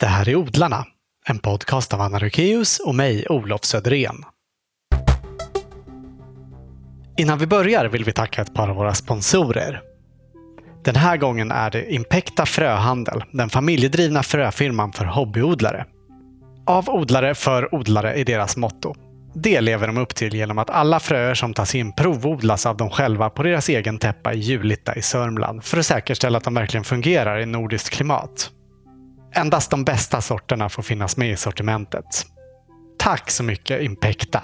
Det här är Odlarna, en podcast av Anna Rukeus och mig, Olof Söderén. Innan vi börjar vill vi tacka ett par av våra sponsorer. Den här gången är det Impecta Fröhandel, den familjedrivna fröfirman för hobbyodlare. Av odlare för odlare är deras motto. Det lever de upp till genom att alla fröer som tas in provodlas av dem själva på deras egen täppa i Julita i Sörmland för att säkerställa att de verkligen fungerar i nordiskt klimat. Endast de bästa sorterna får finnas med i sortimentet. Tack så mycket Impecta!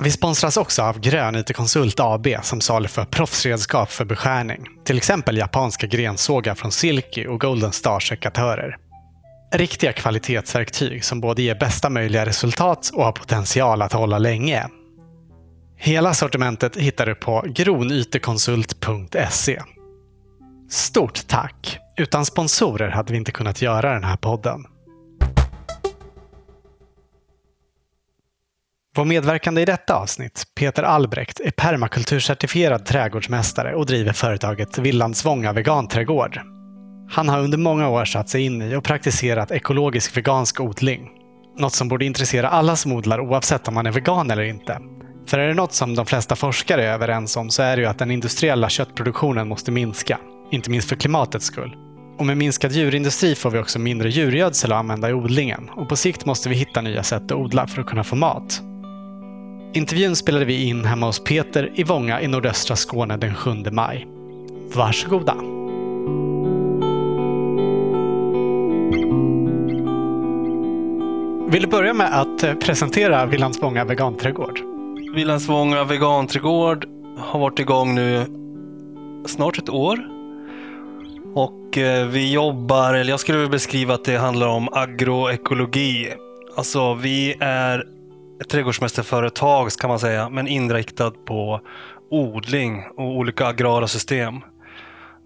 Vi sponsras också av Grön IT Konsult AB som saluför proffsredskap för beskärning. Till exempel japanska grensågar från Silky och Golden Star-sekatörer. Riktiga kvalitetsverktyg som både ger bästa möjliga resultat och har potential att hålla länge. Hela sortimentet hittar du på gronytekonsult.se. Stort tack! Utan sponsorer hade vi inte kunnat göra den här podden. Vår medverkande i detta avsnitt, Peter Albrecht, är permakulturcertifierad trädgårdsmästare och driver företaget Villandsvånga veganträdgård. Han har under många år satt sig in i och praktiserat ekologisk vegansk odling. Något som borde intressera alla som odlar oavsett om man är vegan eller inte. För är det något som de flesta forskare är överens om så är det ju att den industriella köttproduktionen måste minska. Inte minst för klimatets skull. Och med minskad djurindustri får vi också mindre djurgödsel att använda i odlingen och på sikt måste vi hitta nya sätt att odla för att kunna få mat. Intervjun spelade vi in hemma hos Peter i Vånga i nordöstra Skåne den 7 maj. Varsågoda! Vill du börja med att eh, presentera presentera Villandsvånga veganträdgård? Villandsvånga veganträdgård har varit igång nu snart ett år. Och eh, vi jobbar, eller jag skulle beskriva att det handlar om agroekologi. Alltså vi är ett trädgårdsmästerföretag kan man säga, men inriktad på odling och olika agrara system.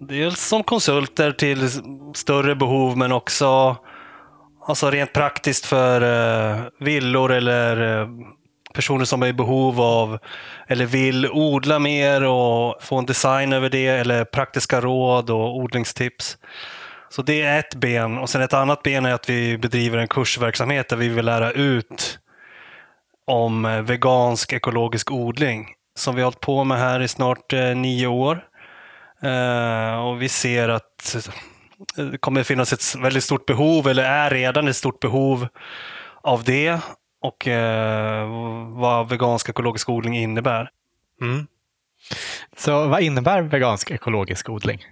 Dels som konsulter till större behov men också alltså rent praktiskt för eh, villor eller eh, personer som är i behov av eller vill odla mer och få en design över det eller praktiska råd och odlingstips. Så det är ett ben och sen ett annat ben är att vi bedriver en kursverksamhet där vi vill lära ut om eh, vegansk ekologisk odling som vi har hållit på med här i snart eh, nio år. Eh, och vi ser att eh, det kommer finnas ett väldigt stort behov, eller är redan ett stort behov av det och vad vegansk ekologisk odling innebär. Mm. Så vad innebär vegansk ekologisk odling?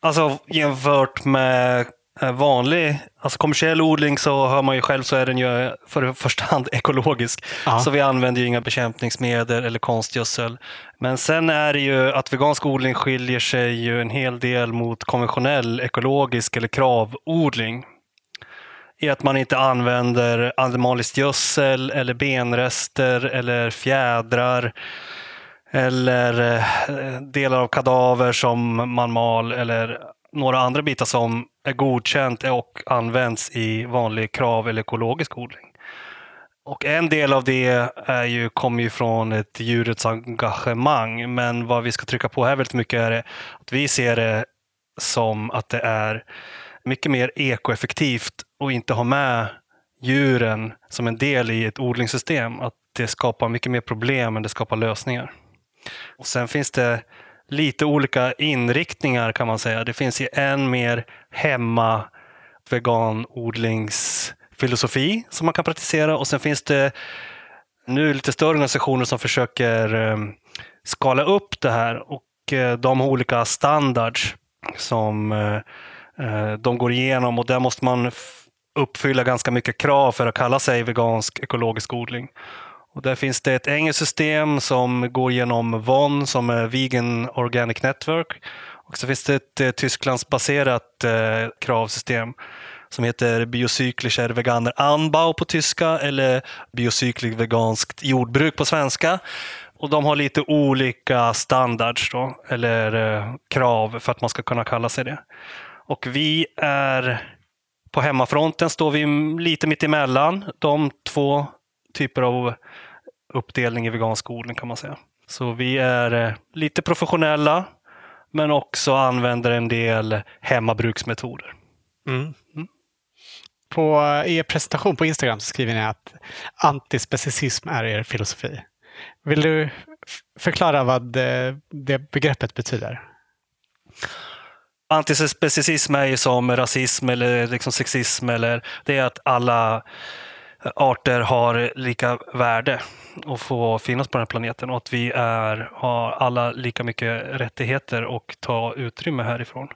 Alltså jämfört med Eh, vanlig, alltså kommersiell odling så hör man ju själv så är den ju för första hand ekologisk. Aha. Så vi använder ju inga bekämpningsmedel eller konstgödsel. Men sen är det ju att vegansk odling skiljer sig ju en hel del mot konventionell ekologisk eller kravodling. I att man inte använder animaliskt gödsel eller benrester eller fjädrar eller eh, delar av kadaver som man mal eller några andra bitar som är godkänt och används i vanlig krav eller ekologisk odling. Och en del av det är ju, kommer ju från ett djurets engagemang, men vad vi ska trycka på här väldigt mycket är att vi ser det som att det är mycket mer ekoeffektivt och inte ha med djuren som en del i ett odlingssystem. Att det skapar mycket mer problem än det skapar lösningar. Och Sen finns det lite olika inriktningar kan man säga. Det finns ju en mer hemma veganodlingsfilosofi som man kan praktisera och sen finns det nu lite större organisationer som försöker ehm, skala upp det här och eh, de har olika standards som eh, eh, de går igenom och där måste man uppfylla ganska mycket krav för att kalla sig vegansk ekologisk odling. Och där finns det ett engelskt system som går genom VON som är Vegan Organic Network. Och så finns det ett eh, Tysklandsbaserat eh, kravsystem som heter Biocyklischer Veganer Anbau på tyska eller Biocyklisk veganskt jordbruk på svenska. Och de har lite olika standards då, eller eh, krav för att man ska kunna kalla sig det. Och vi är på hemmafronten står vi lite mitt emellan de två typer av uppdelning i vegansk odling kan man säga. Så vi är eh, lite professionella men också använder en del hemmabruksmetoder. Mm. Mm. På er presentation på Instagram så skriver ni att antispecicism är er filosofi. Vill du förklara vad det, det begreppet betyder? Antispecism är ju som rasism eller liksom sexism. Eller, det är att alla arter har lika värde och få finnas på den här planeten och att vi är, har alla lika mycket rättigheter och ta utrymme härifrån.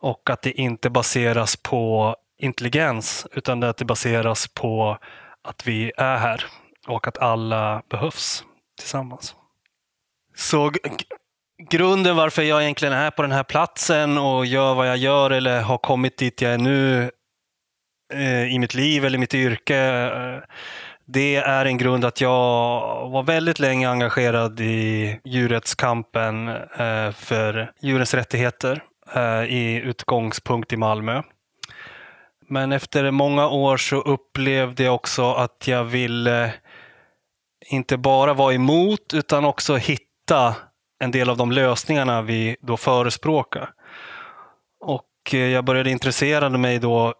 Och att det inte baseras på intelligens utan att det baseras på att vi är här och att alla behövs tillsammans. Så grunden varför jag egentligen är på den här platsen och gör vad jag gör eller har kommit dit jag är nu eh, i mitt liv eller mitt yrke. Eh, det är en grund att jag var väldigt länge engagerad i djurrättskampen eh, för djurens rättigheter eh, i utgångspunkt i Malmö. Men efter många år så upplevde jag också att jag ville inte bara vara emot utan också hitta en del av de lösningarna vi då förespråkar. Och eh, jag började intressera mig då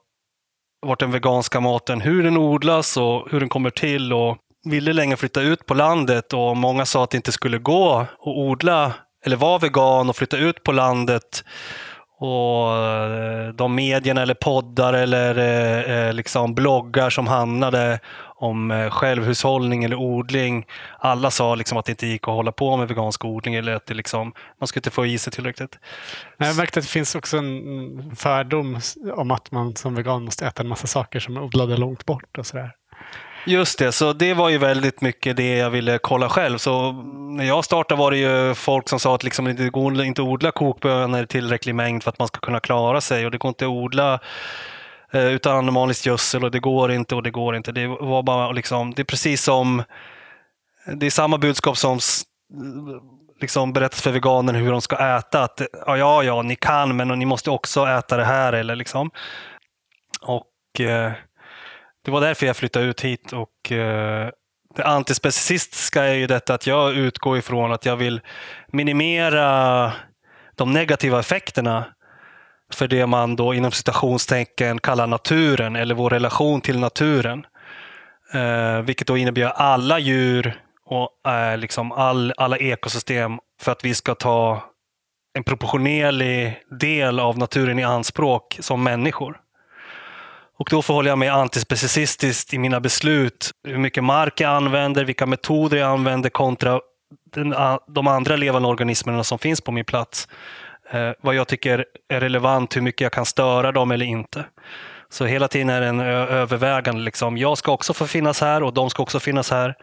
vart den veganska maten, hur den odlas och hur den kommer till och ville länge flytta ut på landet och många sa att det inte skulle gå att odla eller vara vegan och flytta ut på landet och eh, de medierna eller poddar eller eh, liksom bloggar som hamnade om eh, självhushållning eller odling. Alla sa liksom att det inte gick att hålla på med vegansk odling eller att det liksom, man skulle inte få i sig tillräckligt. Jag märkte att det finns också en fördom om att man som vegan måste äta en massa saker som är odlade långt bort och sådär. Just det, så det var ju väldigt mycket det jag ville kolla själv. Så när jag startade var det ju folk som sa att liksom det går inte att odla kokbönor i tillräcklig mängd för att man ska kunna klara sig och det går inte att odla Eh, utan animalisk gödsel och det går inte och det går inte. Det var bara liksom, det är precis som, det är samma budskap som liksom berättas för veganer hur de ska äta. Att, ja, ja, ja, ni kan, men ni måste också äta det här. Eller liksom. Och eh, det var därför jag flyttade ut hit och eh, det antispecifistiska är ju detta att jag utgår ifrån att jag vill minimera de negativa effekterna för det man då inom citationstecken kallar naturen eller vår relation till naturen. Eh, vilket då innebär alla djur och eh, liksom all, alla ekosystem för att vi ska ta en proportionerlig del av naturen i anspråk som människor. Och då förhåller jag mig antispecicistiskt i mina beslut. Hur mycket mark jag använder, vilka metoder jag använder kontra den, de andra levande organismerna som finns på min plats. Eh, vad jag tycker är relevant, hur mycket jag kan störa dem eller inte. Så hela tiden är det en övervägande. Liksom. Jag ska också få finnas här och de ska också finnas här.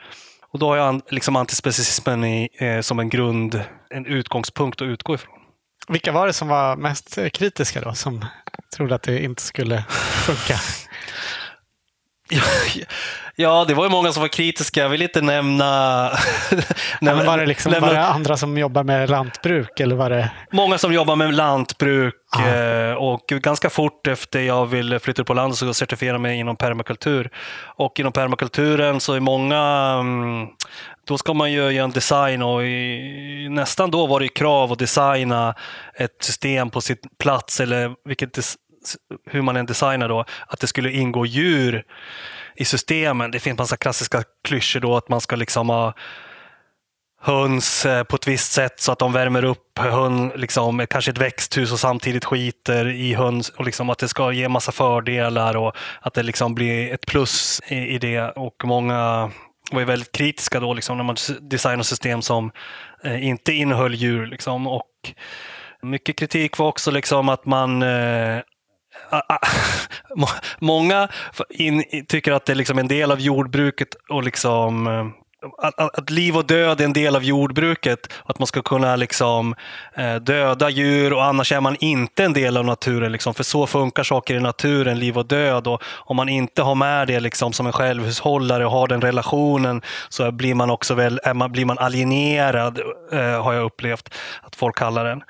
Och då har jag liksom antispecicismen i, eh, som en grund, en utgångspunkt att utgå ifrån. Vilka var det som var mest kritiska då, som trodde att det inte skulle funka? Ja, det var ju många som var kritiska. Jag vill inte nämna... nämna var, det liksom, nämna... var det andra som jobbar med lantbruk? Eller var det... Många som jobbar med lantbruk. Ah. Och ganska fort efter jag ville flytta på landet så certifiera mig inom permakultur. Och inom permakulturen så är många mm, då ska man ju göra en design och i, nästan då var det krav att designa ett system på sin plats eller vilket, hur man än designar då, att det skulle ingå djur i systemen. Det finns massa klassiska klyschor då att man ska liksom ha höns eh, på ett visst sätt så att de värmer upp hön, liksom, kanske ett växthus och samtidigt skiter i höns och liksom att det ska ge massa fördelar och att det liksom blir ett plus i, i det. Och många var ju väldigt kritiska då liksom, när man designade system som eh, inte innehöll djur. Liksom. Och mycket kritik var också liksom att man eh, Ah, ah. Många in, tycker att det är liksom en del av jordbruket och liksom eh, att, att, liv och död är en del av jordbruket. Att man ska kunna liksom, eh, döda djur och annars är man inte en del av naturen. Liksom. För så funkar saker i naturen, liv och död. Och om man inte har med det liksom, som en självhushållare och har den relationen så blir man också väl, man, blir man alienerad, eh, har jag upplevt att folk kallar den.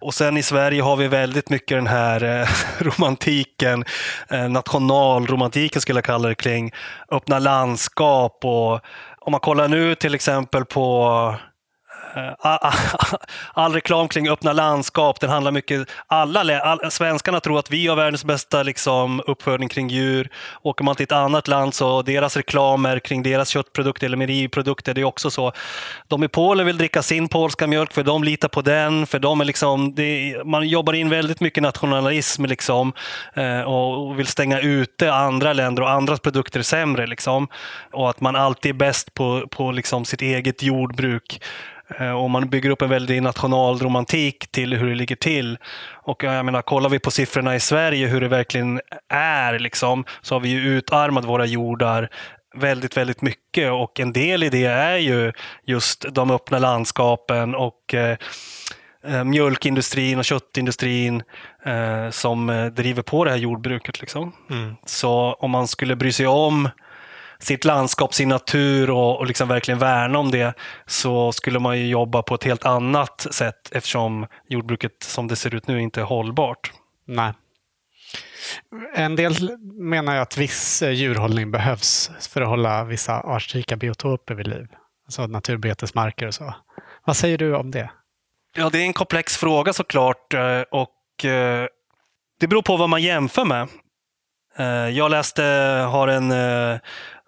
Och sen i Sverige har vi väldigt mycket den här eh, romantiken, eh, nationalromantiken skulle jag kalla det, kring öppna landskap och om man kollar nu till exempel på Eh, all reklam kring öppna landskap, den handlar mycket... Alla, all, svenskarna tror att vi har världens bästa liksom, uppfödning kring djur. Åker man till ett annat land så deras reklamer kring deras köttprodukter eller mejeriprodukter, det är också så. De i Polen vill dricka sin polska mjölk för de litar på den. För de är liksom, det, man jobbar in väldigt mycket nationalism liksom, eh, och vill stänga ute andra länder och andras produkter sämre. Liksom. Och att man alltid är bäst på, på liksom sitt eget jordbruk. Eh, och man bygger upp en väldig nationalromantik till hur det ligger till. Och jag menar, kollar vi på siffrorna i Sverige, hur det verkligen är, liksom, så har vi ju utarmat våra jordar väldigt, väldigt mycket. Och en del i det är ju just de öppna landskapen och eh, eh mjölkindustrin och köttindustrin eh, som eh, driver på det här jordbruket. Liksom. Mm. Så om man skulle bry sig om sitt landskap, sin natur och, och liksom verkligen värna om det så skulle man ju jobba på ett helt annat sätt eftersom jordbruket som det ser ut nu inte är hållbart. Nej. En del menar ju att viss eh, djurhållning behövs för att hålla vissa artrika biotoper vid liv. Alltså naturbetesmarker och så. Vad säger du om det? Ja, det är en komplex fråga såklart eh, och eh, det beror på vad man jämför med. Jag läste, har en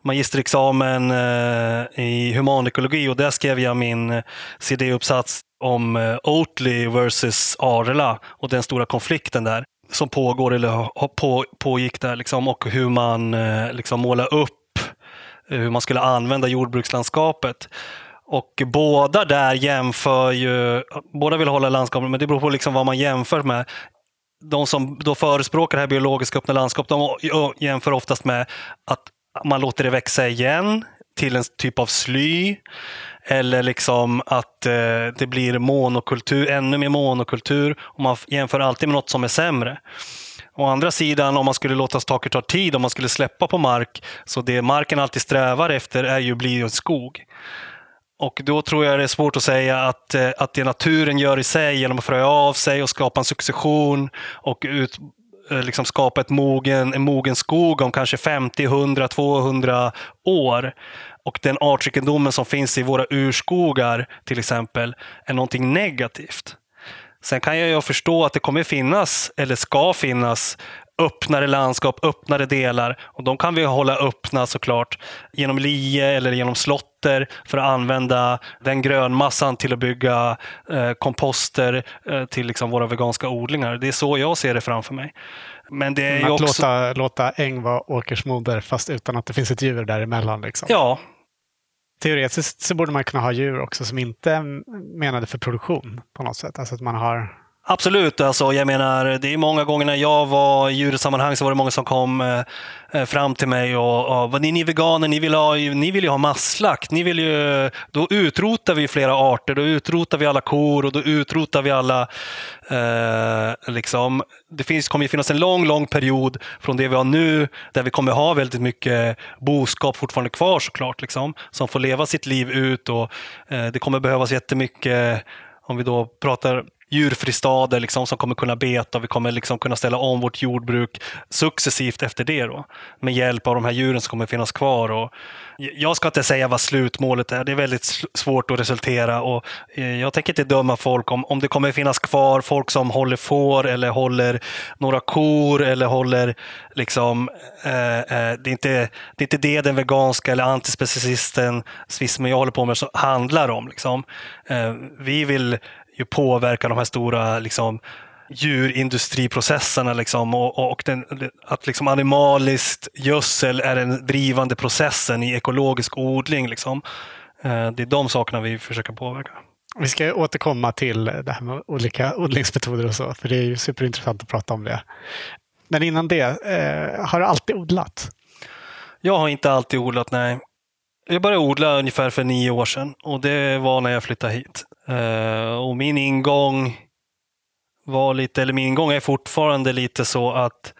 magisterexamen eh, i humanekologi och där skrev jag min eh, CD-uppsats om eh, Oatly versus Arla och den stora konflikten där som pågår eller på, pågick där liksom, och hur man liksom målar upp hur man skulle använda jordbrukslandskapet. Och båda där jämför ju, båda vill hålla landskapet, men det beror på liksom vad man jämför med. De som då förespråkar det här biologiska öppna landskapet, de jämför oftast med att man låter det växa igen till en typ av sly. Eller liksom att eh, det blir monokultur, ännu mer monokultur. Och man jämför alltid med något som är sämre. Å andra sidan, om man skulle låta saker ta tid, om man skulle släppa på mark, så det marken alltid strävar efter är ju att bli en skog. Och då tror jag det är svårt att säga att, eh, att det naturen gör i sig genom att fröja av sig och skapa en succession och ut, Eh, liksom skapa ett mogen, en mogen skog om kanske 50, 100, 200 år. Och den artrikedomen som finns i våra urskogar till exempel är någonting negativt. Sen kan jag ju förstå att det kommer finnas, eller ska finnas, öppnare landskap, öppnare delar. Och de kan vi hålla öppna såklart genom lie eller genom slotter för att använda den grönmassan till att bygga eh, komposter eh, till liksom våra veganska odlingar. Det är så jag ser det framför mig. Men det är att också... låta, låta äng vara åkersmoder fast utan att det finns ett djur däremellan. Liksom. Ja. Teoretiskt så borde man kunna ha djur också som inte är menade för produktion på något sätt. Alltså att man har Absolut, alltså, jag menar det är många gånger när jag var i djursammanhang så var det många som kom eh, eh, fram till mig och, och ni, ni veganer, ni vill, ha, ni vill ju ha masslakt. Ni vill ju, då utrotar vi flera arter, då utrotar vi alla kor och då utrotar vi alla eh, liksom. Det finns, kommer ju finnas en lång, lång period från det vi har nu där vi kommer ha väldigt mycket boskap fortfarande kvar såklart, liksom, som får leva sitt liv ut och eh, det kommer behövas jättemycket om vi då pratar djurfristader liksom, som kommer kunna beta och vi kommer liksom kunna ställa om vårt jordbruk successivt efter det. Då, med hjälp av de här djuren som kommer finnas kvar. Och jag ska inte säga vad slutmålet är, det är väldigt svårt att resultera. Och eh, jag tänker inte döma folk om, om det kommer finnas kvar folk som håller får eller håller några kor eller håller liksom, eh, eh, det, är inte, det är inte det den veganska eller antispecicisten som jag håller på med så handlar om. Liksom. Eh, vi vill ju påverkar de här stora liksom, djurindustriprocesserna liksom, och, och den, att liksom animaliskt gödsel är den drivande processen i ekologisk odling. Liksom. Eh, det är de sakerna vi försöker påverka. Vi ska återkomma till det här med olika odlingsmetoder och så, för det är ju superintressant att prata om det. Men innan det, eh, har du alltid odlat? Jag har inte alltid odlat, nej. Jag började odla ungefär för nio år sedan och det var när jag flyttade hit. Uh, och min ingång var lite, eller min ingång är fortfarande lite så att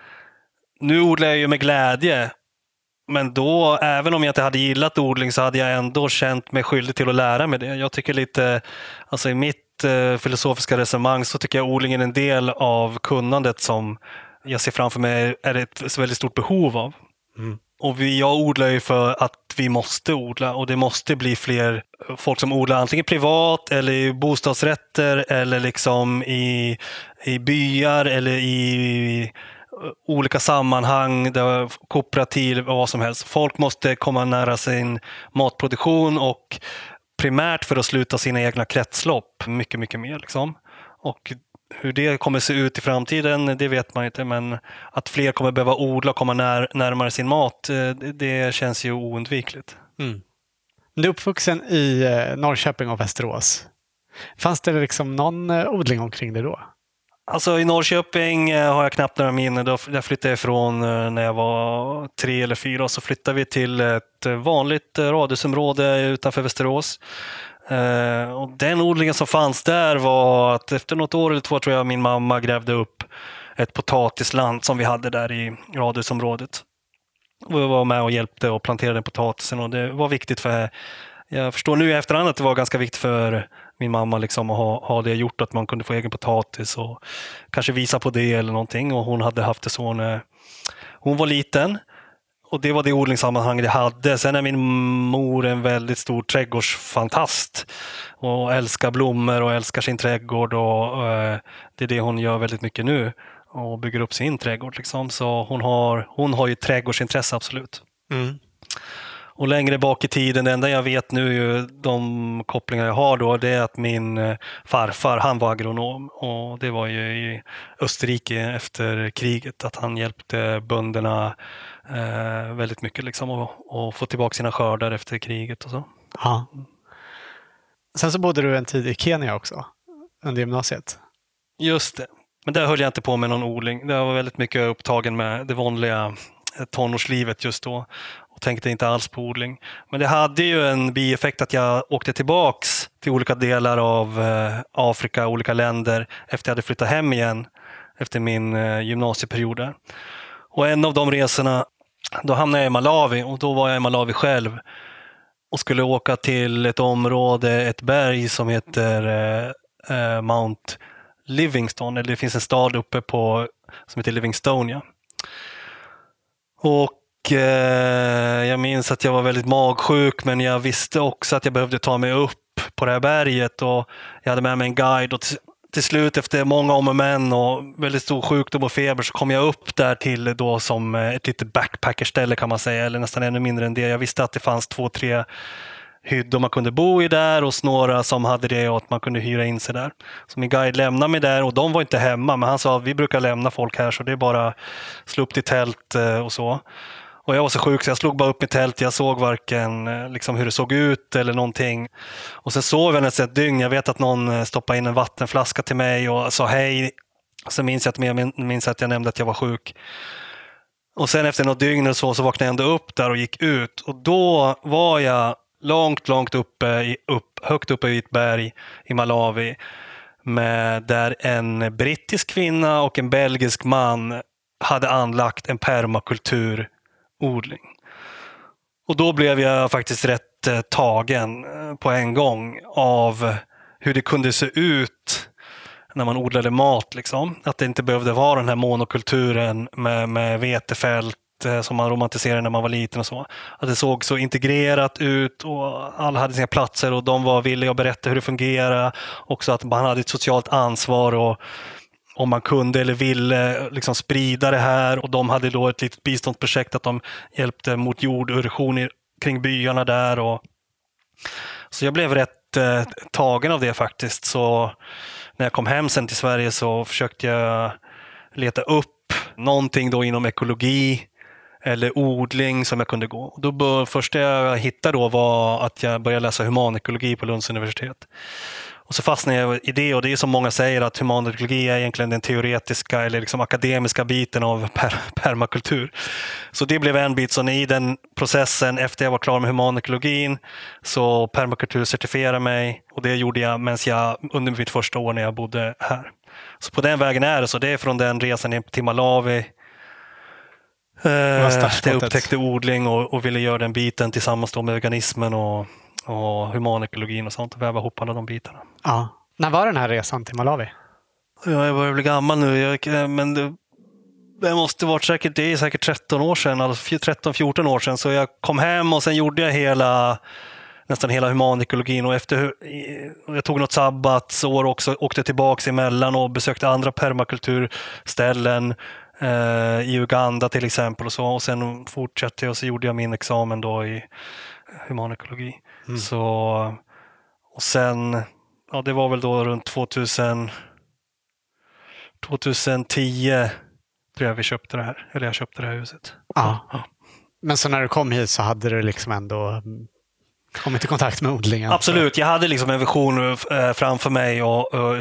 nu odlar jag ju med glädje. Men då, även om jag inte hade gillat odling så hade jag ändå känt mig skyldig till att lära mig det. Jag tycker lite, alltså i mitt uh, filosofiska resonemang så tycker jag odlingen är en del av kunnandet som jag ser framför mig är ett väldigt stort behov av. Mm. Och vi, jag odlar ju för att vi måste odla och det måste bli fler eh, folk som odlar antingen privat eller i bostadsrätter eller liksom i, i byar eller i eh, olika sammanhang, där kooperativ och vad som helst. Folk måste komma nära sin matproduktion och primärt för att sluta sina egna kretslopp mycket, mycket mer. Liksom. Och hur det kommer se ut i framtiden, det vet man inte, men att fler kommer behöva odla och komma när, närmare sin mat, eh, det känns ju oundvikligt. Mm. Du är uppvuxen i eh, Norrköping och Västerås. Fanns det liksom någon eh, odling omkring det då? Alltså i Norrköping har jag knappt några minnen. Där flyttade jag ifrån när jag var tre eller fyra. Så flyttade vi till ett vanligt radhusområde utanför Västerås. Eh, och den odlingen som fanns där var att efter något år eller två tror jag min mamma grävde upp ett potatisland som vi hade där i radhusområdet. Och jag var med och hjälpte och planterade potatisen och det var viktigt för jag förstår nu i efterhand att det var ganska viktigt för min mamma liksom att ha, ha det gjort, att man kunde få egen potatis och kanske visa på det eller någonting. Och hon hade haft det så när hon var liten och det var det odlingssammanhang jag hade. Sen är min mor en väldigt stor trädgårdsfantast och älskar blommor och älskar sin trädgård och eh, det är det hon gör väldigt mycket nu och bygger upp sin trädgård. Liksom. Så hon har, hon har ju trädgårdsintresse, absolut. Mm. Och längre bak i tiden, det enda jag vet nu, de kopplingar jag har då, det är att min eh, farfar, han var agronom och det var ju i Österrike efter kriget, att han hjälpte bönderna eh, väldigt mycket liksom och, och få tillbaka sina skördar efter kriget och så. Ja. Sen så bodde du en tid i Kenya också, under gymnasiet. Just det. Men där höll jag inte på med någon odling. Det var väldigt mycket upptagen med det vanliga eh, tonårslivet just då och tänkte inte alls på odling. Men det hade ju en bieffekt att jag åkte tillbaks till olika delar av eh, Afrika, olika länder efter jag hade flyttat hem igen efter min eh, gymnasieperiod där. Och en av de resorna, då hamnade jag i Malawi och då var jag i Malawi själv och skulle åka till ett område, ett berg som heter eh, eh, Mount Livingstone, eller det finns en stad uppe på som heter Livingstonia. Och eh, jag minns att jag var väldigt magsjuk men jag visste också att jag behövde ta mig upp på det här berget och jag hade med mig en guide och till slut efter många om och men och väldigt stor sjukdom och feber så kom jag upp där till då som eh, ett litet backpackerställe kan man säga, eller nästan ännu mindre än det. Jag visste att det fanns två, tre hyddor man kunde bo i där och några som hade det och att man kunde hyra in sig där. Så min guide lämnade mig där och de var inte hemma men han sa att vi brukar lämna folk här så det är bara att slå upp till tält eh, och så. Och jag var så sjuk så jag slog bara upp mitt tält. Jag såg varken eh, liksom, hur det såg ut eller någonting. Och sen sov jag nästan ett dygn. Jag vet att någon eh, stoppade in en vattenflaska till mig och sa hej. Sen minns jag, att, jag minns att jag nämnde att jag var sjuk. Och sen efter något dygn eller så, så vaknade jag ändå upp där och gick ut. Och då var jag långt, långt uppe, upp, högt uppe i ett berg i Malawi. Med, där en brittisk kvinna och en belgisk man hade anlagt en permakultur odling. Och då blev jag faktiskt rätt eh, tagen eh, på en gång av hur det kunde se ut när man odlade mat. Liksom. Att det inte behövde vara den här monokulturen med, med vetefält eh, som man romantiserade när man var liten och så. Att det såg så integrerat ut och alla hade sina platser och de var villiga att berätta hur det fungerar. Också att man hade ett socialt ansvar och om man kunde eller ville liksom sprida det här och de hade då ett litet biståndsprojekt att de hjälpte mot jorderosion kring byarna där. Och, så jag blev rätt eh, tagen av det faktiskt. Så när jag kom hem sen till Sverige så försökte jag leta upp någonting då inom ekologi eller odling som jag kunde gå. Då bör, första jag hittade då var att jag började läsa humanekologi på Lunds universitet. Och så fastnade jag i det och det är som många säger att humanekologi är egentligen den teoretiska eller liksom akademiska biten av per permakultur. Så det blev en bit. Så i den processen, efter jag var klar med humanekologin, så permakulturcertifierade mig och det gjorde jag medan jag under mitt första år när jag bodde här. Så på den vägen är det. Så det är från den resan till Malawi där jag upptäckte odling och, och, ville göra den biten tillsammans med veganismen och och humanekologin och sånt och väva ihop alla de bitarna. Ja. När var den här resan till Malawi? Jag börjar bli gammal nu, jag, men det det måste varit säkert, det är säkert 13 år sedan, alltså 13-14 år sedan. Så jag kom hem och sen gjorde jag hela, nästan hela humanekologin och efter, jag tog något sabbatsår också, åkte tillbaka emellan och besökte andra permakulturställen eh, i Uganda till exempel och så. Och sen fortsatte jag och så gjorde jag min examen då i humanekologi. Mm. Så, och sen, ja det var väl då runt 2000 2010 tror jag vi köpte det här, eller jag köpte det här huset. Ja. ja. Men så när du kom hit så hade du liksom ändå kommit i kontakt med odlingen? Absolut, jag hade liksom en vision eh, framför mig och, och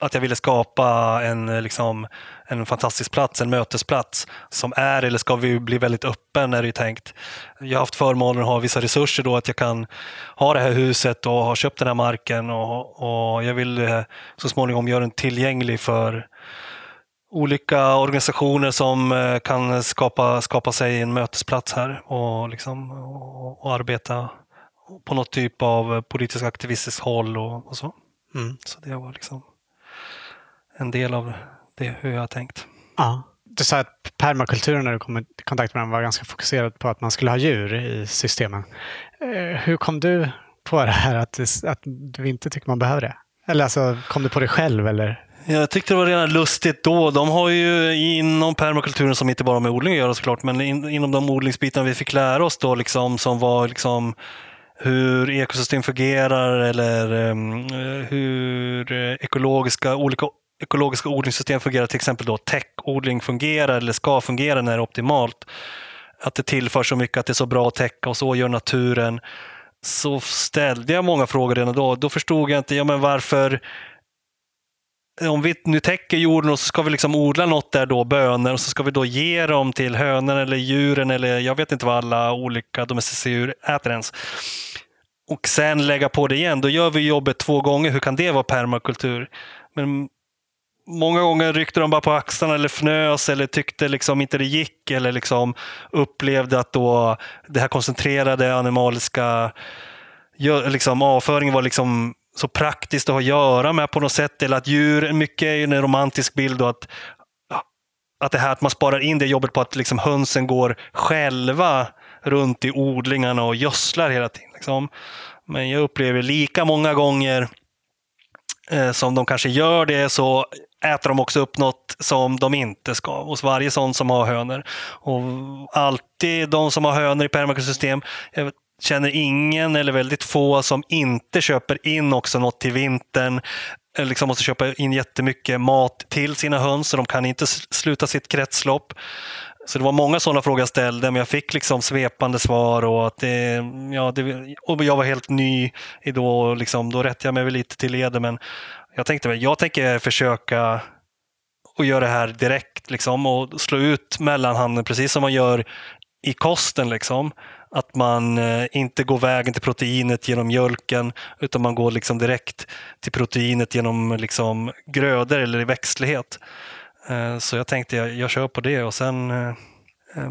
att jag ville skapa en, liksom, en fantastisk plats, en mötesplats som är eller ska vi bli väldigt öppen är det ju tänkt. Jag har haft förmånen att ha vissa resurser då att jag kan ha det här huset och ha köpt den här marken och, och jag vill eh, så småningom göra den tillgänglig för olika organisationer som eh, kan skapa, skapa sig en mötesplats här och, liksom, och, och arbeta på något typ av politisk aktivistiskt håll och, och så. Mm. Så det var liksom en del av det, hur jag har tänkt. Ja. Du sa att permakulturen när du kom i kontakt med den var ganska fokuserad på att man skulle ha djur i systemen. Eh, hur kom du på det här att, att du inte tycker man behöver det? Eller alltså, kom du på det själv? Eller? Jag tyckte det var redan lustigt då. De har ju inom permakulturen, som inte bara med odling att göra såklart, men in, inom de odlingsbitarna vi fick lära oss då, liksom, som var liksom hur ekosystem fungerar eller um, hur ekologiska, olika ekologiska odlingssystem fungerar, till exempel då täckodling fungerar eller ska fungera när det är optimalt. Att det tillför så mycket, att det är så bra att täcka och så gör naturen. Så ställde jag många frågor redan då. Då förstod jag inte, ja men varför om vi nu täcker jorden och så ska vi liksom odla något där då, bönor, och så ska vi då ge dem till hönorna eller djuren eller jag vet inte vad alla olika domesticerade djur äter ens. Och sen lägga på det igen, då gör vi jobbet två gånger. Hur kan det vara permakultur? Men många gånger ryckte de bara på axlarna eller fnös eller tyckte liksom inte det gick eller liksom upplevde att då det här koncentrerade animaliska liksom avföringen var liksom så praktiskt att ha att göra med på något sätt. Eller att djur, mycket är ju en romantisk bild och att, att det här att man sparar in det jobbet på att liksom hönsen går själva runt i odlingarna och gödslar hela tiden. Liksom. Men jag upplever lika många gånger Eh, som de kanske gör det så äter de också upp något som de inte ska hos varje sån som har hönor. Och alltid de som har hönor i permakultursystem, känner ingen eller väldigt få som inte köper in också något till vintern. Eller liksom måste köpa in jättemycket mat till sina höns så de kan inte sluta sitt kretslopp. Så det var många sådana frågor jag ställde, men jag fick liksom svepande svar och att det, ja, det, och jag var helt ny i då, liksom, då rättade jag mig väl lite till leder, men jag tänkte jag tänker försöka och göra det här direkt liksom, och slå ut mellanhanden precis som man gör i kosten. Liksom. Att man eh, inte går vägen till proteinet genom mjölken utan man går liksom direkt till proteinet genom liksom, grödor eller i växtlighet. Eh, så jag tänkte jag, jag kör på det och sen eh,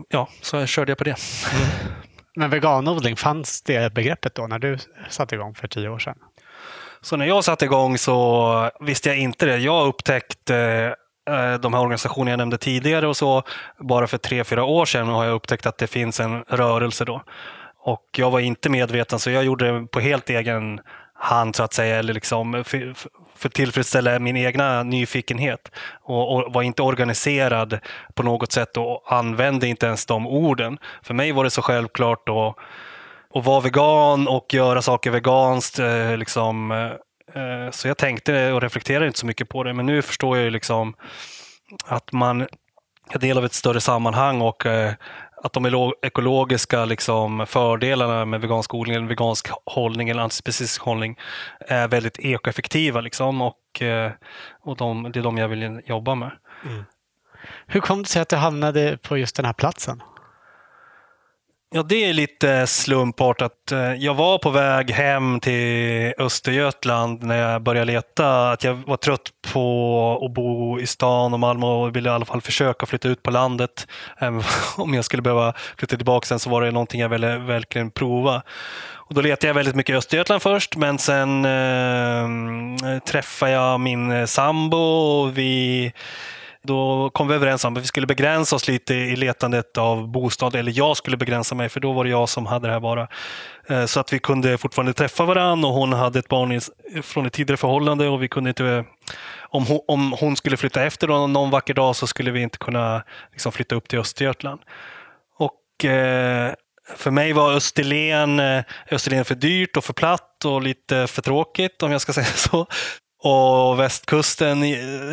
ja, så körde jag på det. Mm. Men veganodling, fanns det begreppet då när du satte igång för tio år sedan? Så när jag satte igång så visste jag inte det. Jag upptäckte eh, de här organisationerna jag nämnde tidigare och så. Bara för tre, fyra år sedan har jag upptäckt att det finns en rörelse då. Och jag var inte medveten så jag gjorde det på helt egen han, så att säga, eller liksom för, för tillfredsställa min egna nyfikenhet. Och, och, var inte organiserad på något sätt och använde inte ens de orden. För mig var det så självklart att vara vegan och göra saker veganskt. Eh, liksom, eh, eh, så jag tänkte och reflekterade inte så mycket på det, men nu förstår jag ju liksom att man är del av ett större sammanhang och eh, att de ekologiska liksom, fördelarna med vegansk odling, eller vegansk hållning eller antispecifisk hållning är väldigt ekoeffektiva. Liksom, och eh, och de, det är de jag vill jobba med. Mm. Hur kom det sig att du hamnade på just den här platsen? Ja, det är lite slumpartat. Eh, jag var på väg hem till Östergötland när jag började leta. Att jag var trött på att bo i stan och Malmö och ville i alla fall försöka flytta ut på landet. om jag skulle behöva flytta tillbaka sen så var det någonting jag ville verkligen prova. Och då letade jag väldigt mycket i Östergötland först, men sen eh, träffade jag min sambo och vi då kom vi överens om att vi skulle begränsa oss lite i letandet av bostad, eller jag skulle begränsa mig, för då var det jag som hade det här bara. Eh, så att vi kunde fortfarande träffa varandra och hon hade ett barn från ett tidigare förhållande och vi kunde inte om hon, om hon skulle flytta efter någon, någon vacker dag så skulle vi inte kunna liksom, flytta upp till Östergötland. Och eh, för mig var Österlen, eh, Österlen för dyrt och för platt och lite för tråkigt om jag ska säga så. Och västkusten,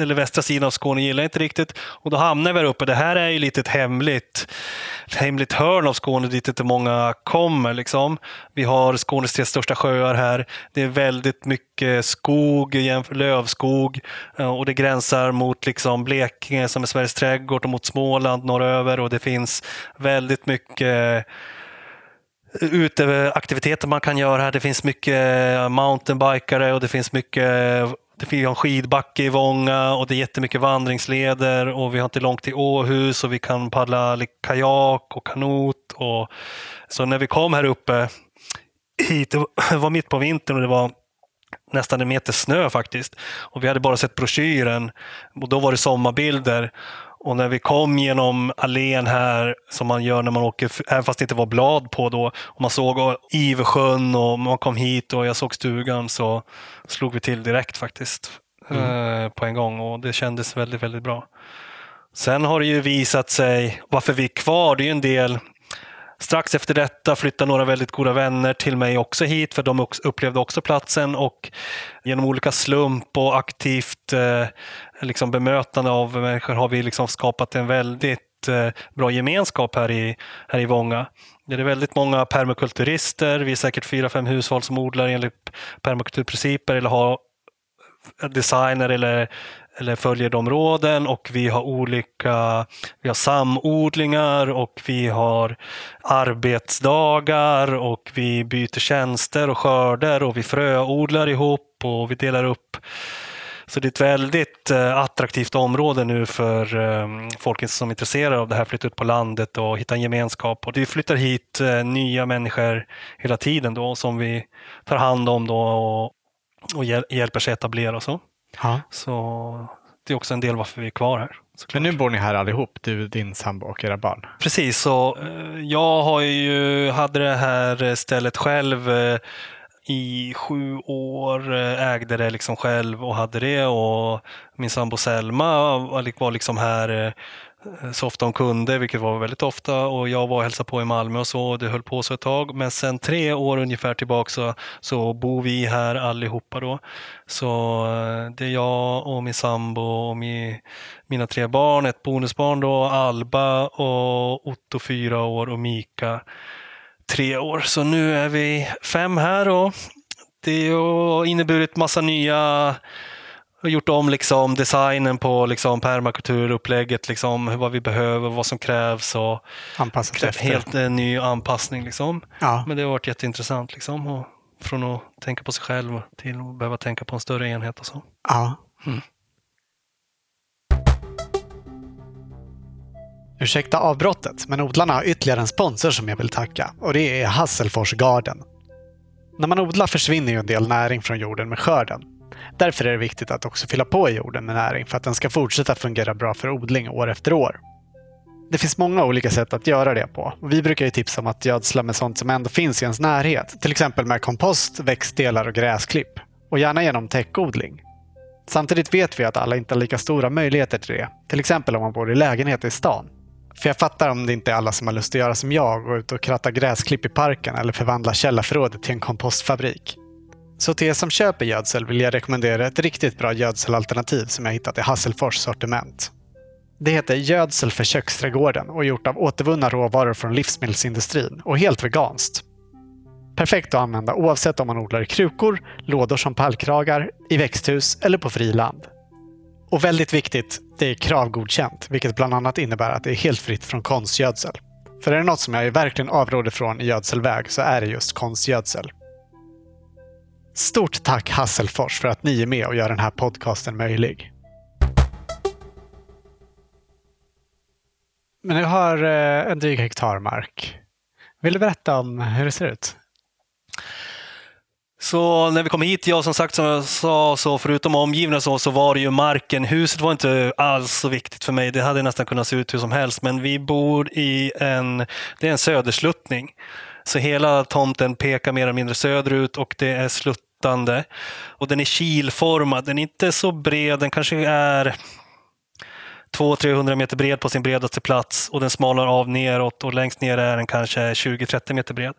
eller västra sidan av Skåne gillar inte riktigt. Och då hamnar vi här uppe. Det här är ju lite ett hemligt, ett hemligt hörn av Skåne dit inte många kommer. Liksom. Vi har Skånes tre största sjöar här. Det är väldigt mycket skog, lövskog eh, och det gränsar mot liksom Blekinge som är Sveriges trädgård och mot Småland norröver och det finns väldigt mycket eh, uteaktiviteter man kan göra här. Det finns mycket eh, mountainbikare och det finns mycket det har en skidbacke i Vånga och det är jättemycket vandringsleder och vi har inte långt till Åhus och vi kan paddla kajak och kanot. Och, så när vi kom här uppe hit, det var mitt på vintern och det var nästan en meter snö faktiskt. Och vi hade bara sett broschyren och då var det sommarbilder. Och när vi kom genom allén här, som man gör när man åker, även fast det inte var blad på då, och man såg Ivesjön och man kom hit och jag såg stugan så slog vi till direkt faktiskt. Mm. Eh, på en gång och det kändes väldigt, väldigt bra. Sen har det ju visat sig varför vi är kvar. Det är ju en del Strax efter detta flyttade några väldigt goda vänner till mig också hit för de upplevde också platsen och genom olika slump och aktivt eh, liksom bemötande av människor har vi liksom skapat en väldigt eh, bra gemenskap här i, här i Vånga. Det är väldigt många permakulturister. Vi är säkert fyra, fem hushåll som odlar enligt permakulturprinciper eller har designer eller eller följer de råden och vi har olika vi har samodlingar och vi har arbetsdagar och vi byter tjänster och skörder och vi fröodlar ihop och vi delar upp så det är ett väldigt eh, attraktivt område nu för eh, folk som är intresserade av det här, flytta ut på landet och hitta en gemenskap. Och det flyttar hit eh, nya människor hela tiden då som vi tar hand om då och, och hjälper sig etablera. Så. Ja. Så det är också en del varför vi är kvar här. Såklart. Men nu bor ni här allihop, du, din sambo och era barn? Precis, så eh, jag har ju, hade det här stället själv eh, i sju år, eh, ägde det liksom själv och hade det och min sambo Selma var liksom här Eh, så ofta hon kunde, vilket var väldigt ofta. Och jag var och hälsade på i Malmö och så. Och det höll på så ett tag. Men sen tre år ungefär tillbaka så, så bor vi här allihopa då. Så eh, det är jag och min sambo och min, mina tre barn. Ett bonusbarn då, Alba och Otto fyra år och Mika tre år. Så nu är vi fem här och det har inneburit massa nya har gjort om liksom designen på liksom permakulturupplägget, liksom, vad vi behöver, vad som krävs. Och Anpassat efter. Helt en ny anpassning. Liksom. Ja. Men det har varit jätteintressant. Liksom, och från att tänka på sig själv till att behöva tänka på en större enhet. Och så. Ja. Mm. Ursäkta avbrottet, men odlarna har ytterligare en sponsor som jag vill tacka och det är Hasselfors Garden. När man odlar försvinner ju en del näring från jorden med skörden. Därför är det viktigt att också fylla på jorden med näring för att den ska fortsätta fungera bra för odling år efter år. Det finns många olika sätt att göra det på. Vi brukar ju tipsa om att gödsla med sånt som ändå finns i ens närhet. Till exempel med kompost, växtdelar och gräsklipp. Och gärna genom täckodling. Samtidigt vet vi att alla inte har lika stora möjligheter till det. Till exempel om man bor i lägenhet i stan. För jag fattar om det inte är alla som har lust att göra som jag gå ut och kratta gräsklipp i parken eller förvandla källarförrådet till en kompostfabrik. Så till er som köper gödsel vill jag rekommendera ett riktigt bra gödselalternativ som jag hittat i Hasselfors sortiment. Det heter Gödsel för köksträdgården och är gjort av återvunna råvaror från livsmedelsindustrin och helt veganskt. Perfekt att använda oavsett om man odlar i krukor, lådor som pallkragar, i växthus eller på friland. Och väldigt viktigt, det är kravgodkänt, vilket bland annat innebär att det är helt fritt från konstgödsel. För är det något som jag verkligen avråder från i gödselväg så är det just konstgödsel. Stort tack Hasselfors för att ni är med och gör den här podcasten möjlig. Men du har eh, en dryg hektar mark. Vill du berätta om hur det ser ut? Så när vi kom hit, ja som sagt som jag sa, så förutom omgivningen så, så var det ju marken. Huset var inte alls så viktigt för mig. Det hade nästan kunnat se ut hur som helst. Men vi bor i en, det är en södersluttning. Så hela tomten pekar mer eller mindre söderut och det är sluttande. Och den är kilformad. Den är inte så bred. Den kanske är 200-300 meter bred på sin bredaste plats och den smalar av neråt och längst ner är den kanske 20-30 meter bred.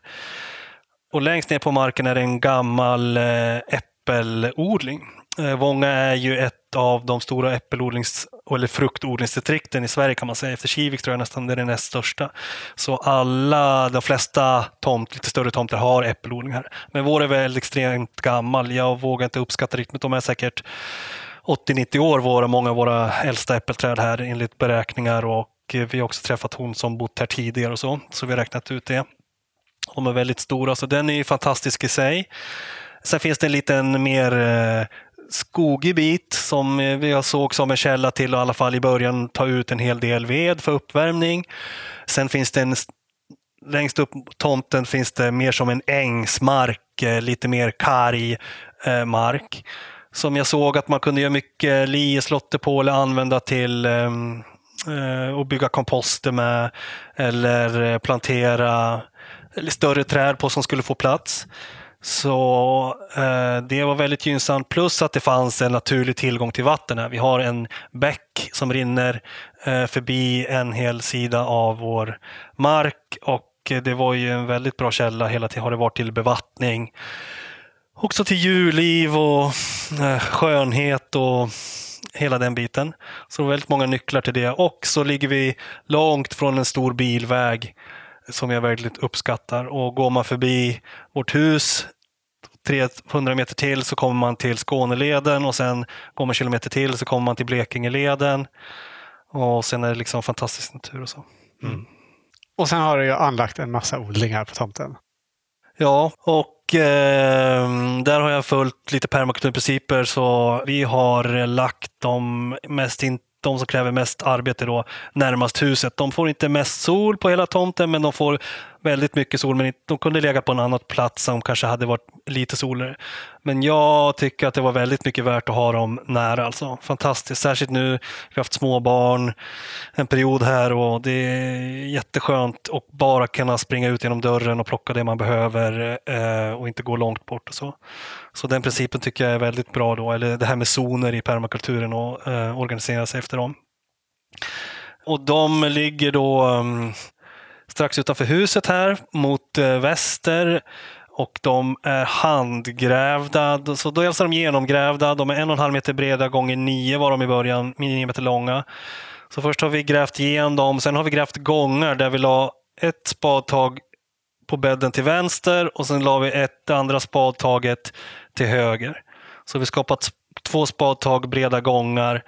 Och längst ner på marken är det en gammal eh, äppelodling. Eh, Vånga är ju ett av de stora äppelodlings eller fruktodlingsdistrikten i Sverige kan man säga. Efter Kivik tror jag nästan det är det näst största. Så alla, de flesta tomt, lite större tomter har äppelodling här. Men vår är väl extremt gammal. Jag vågar inte uppskatta riktigt, de är säkert 80-90 år våra, många av våra äldsta äppelträd här enligt beräkningar och eh, vi har också träffat hon som bott här tidigare och så, så vi har räknat ut det. De är väldigt stora, så den är fantastisk i sig. Sen finns det en liten mer eh, skogig bit som eh, vi såg som en källa till att i alla fall i början ta ut en hel del ved för uppvärmning. Sen finns det en längst upp tomten finns det mer som en ängsmark, eh, lite mer karg eh, mark. Som jag såg att man kunde göra mycket lieslotter på eller använda till ehm, att bygga komposter med eller plantera större träd på som skulle få plats. Så eh, det var väldigt gynnsamt. Plus att det fanns en naturlig tillgång till vatten här. Vi har en bäck som rinner eh, förbi en hel sida av vår mark och eh, det var ju en väldigt bra källa hela tiden har det varit till bevattning. Också till djurliv och eh, skönhet och hela den biten. Så det var väldigt många nycklar till det. Och så ligger vi långt från en stor bilväg som jag väldigt uppskattar. Och går man förbi vårt hus 300 meter till så kommer man till Skåneleden och sen går man kilometer till så kommer man till Blekingeleden. Och sen är det liksom fantastisk natur och så. Mm. Och sen har du ju anlagt en massa odlingar på tomten. Ja, och eh, där har jag följt lite permakulturprinciper så vi har lagt de mest in, de som kräver mest arbete då närmast huset. De får inte mest sol på hela tomten men de får väldigt mycket sol, men de kunde lägga på en annan plats som kanske hade varit lite soligare. Men jag tycker att det var väldigt mycket värt att ha dem nära. Alltså. Fantastiskt, särskilt nu. Vi har haft småbarn en period här och det är jätteskönt att bara kunna springa ut genom dörren och plocka det man behöver eh, och inte gå långt bort. Och så. så den principen tycker jag är väldigt bra då, eller det här med zoner i permakulturen och eh, organisera sig efter dem. Och de ligger då um, strax utanför huset här mot eh, väster och de är handgrävda. Så dels är de genomgrävda. De är en och en halv meter breda gånger nio var de i början, nio meter långa. Så först har vi grävt igenom dem, sen har vi grävt gångar där vi la ett spadtag på bädden till vänster och sen la vi ett andra spadtaget till höger. Så vi skapat två spadtag breda gångar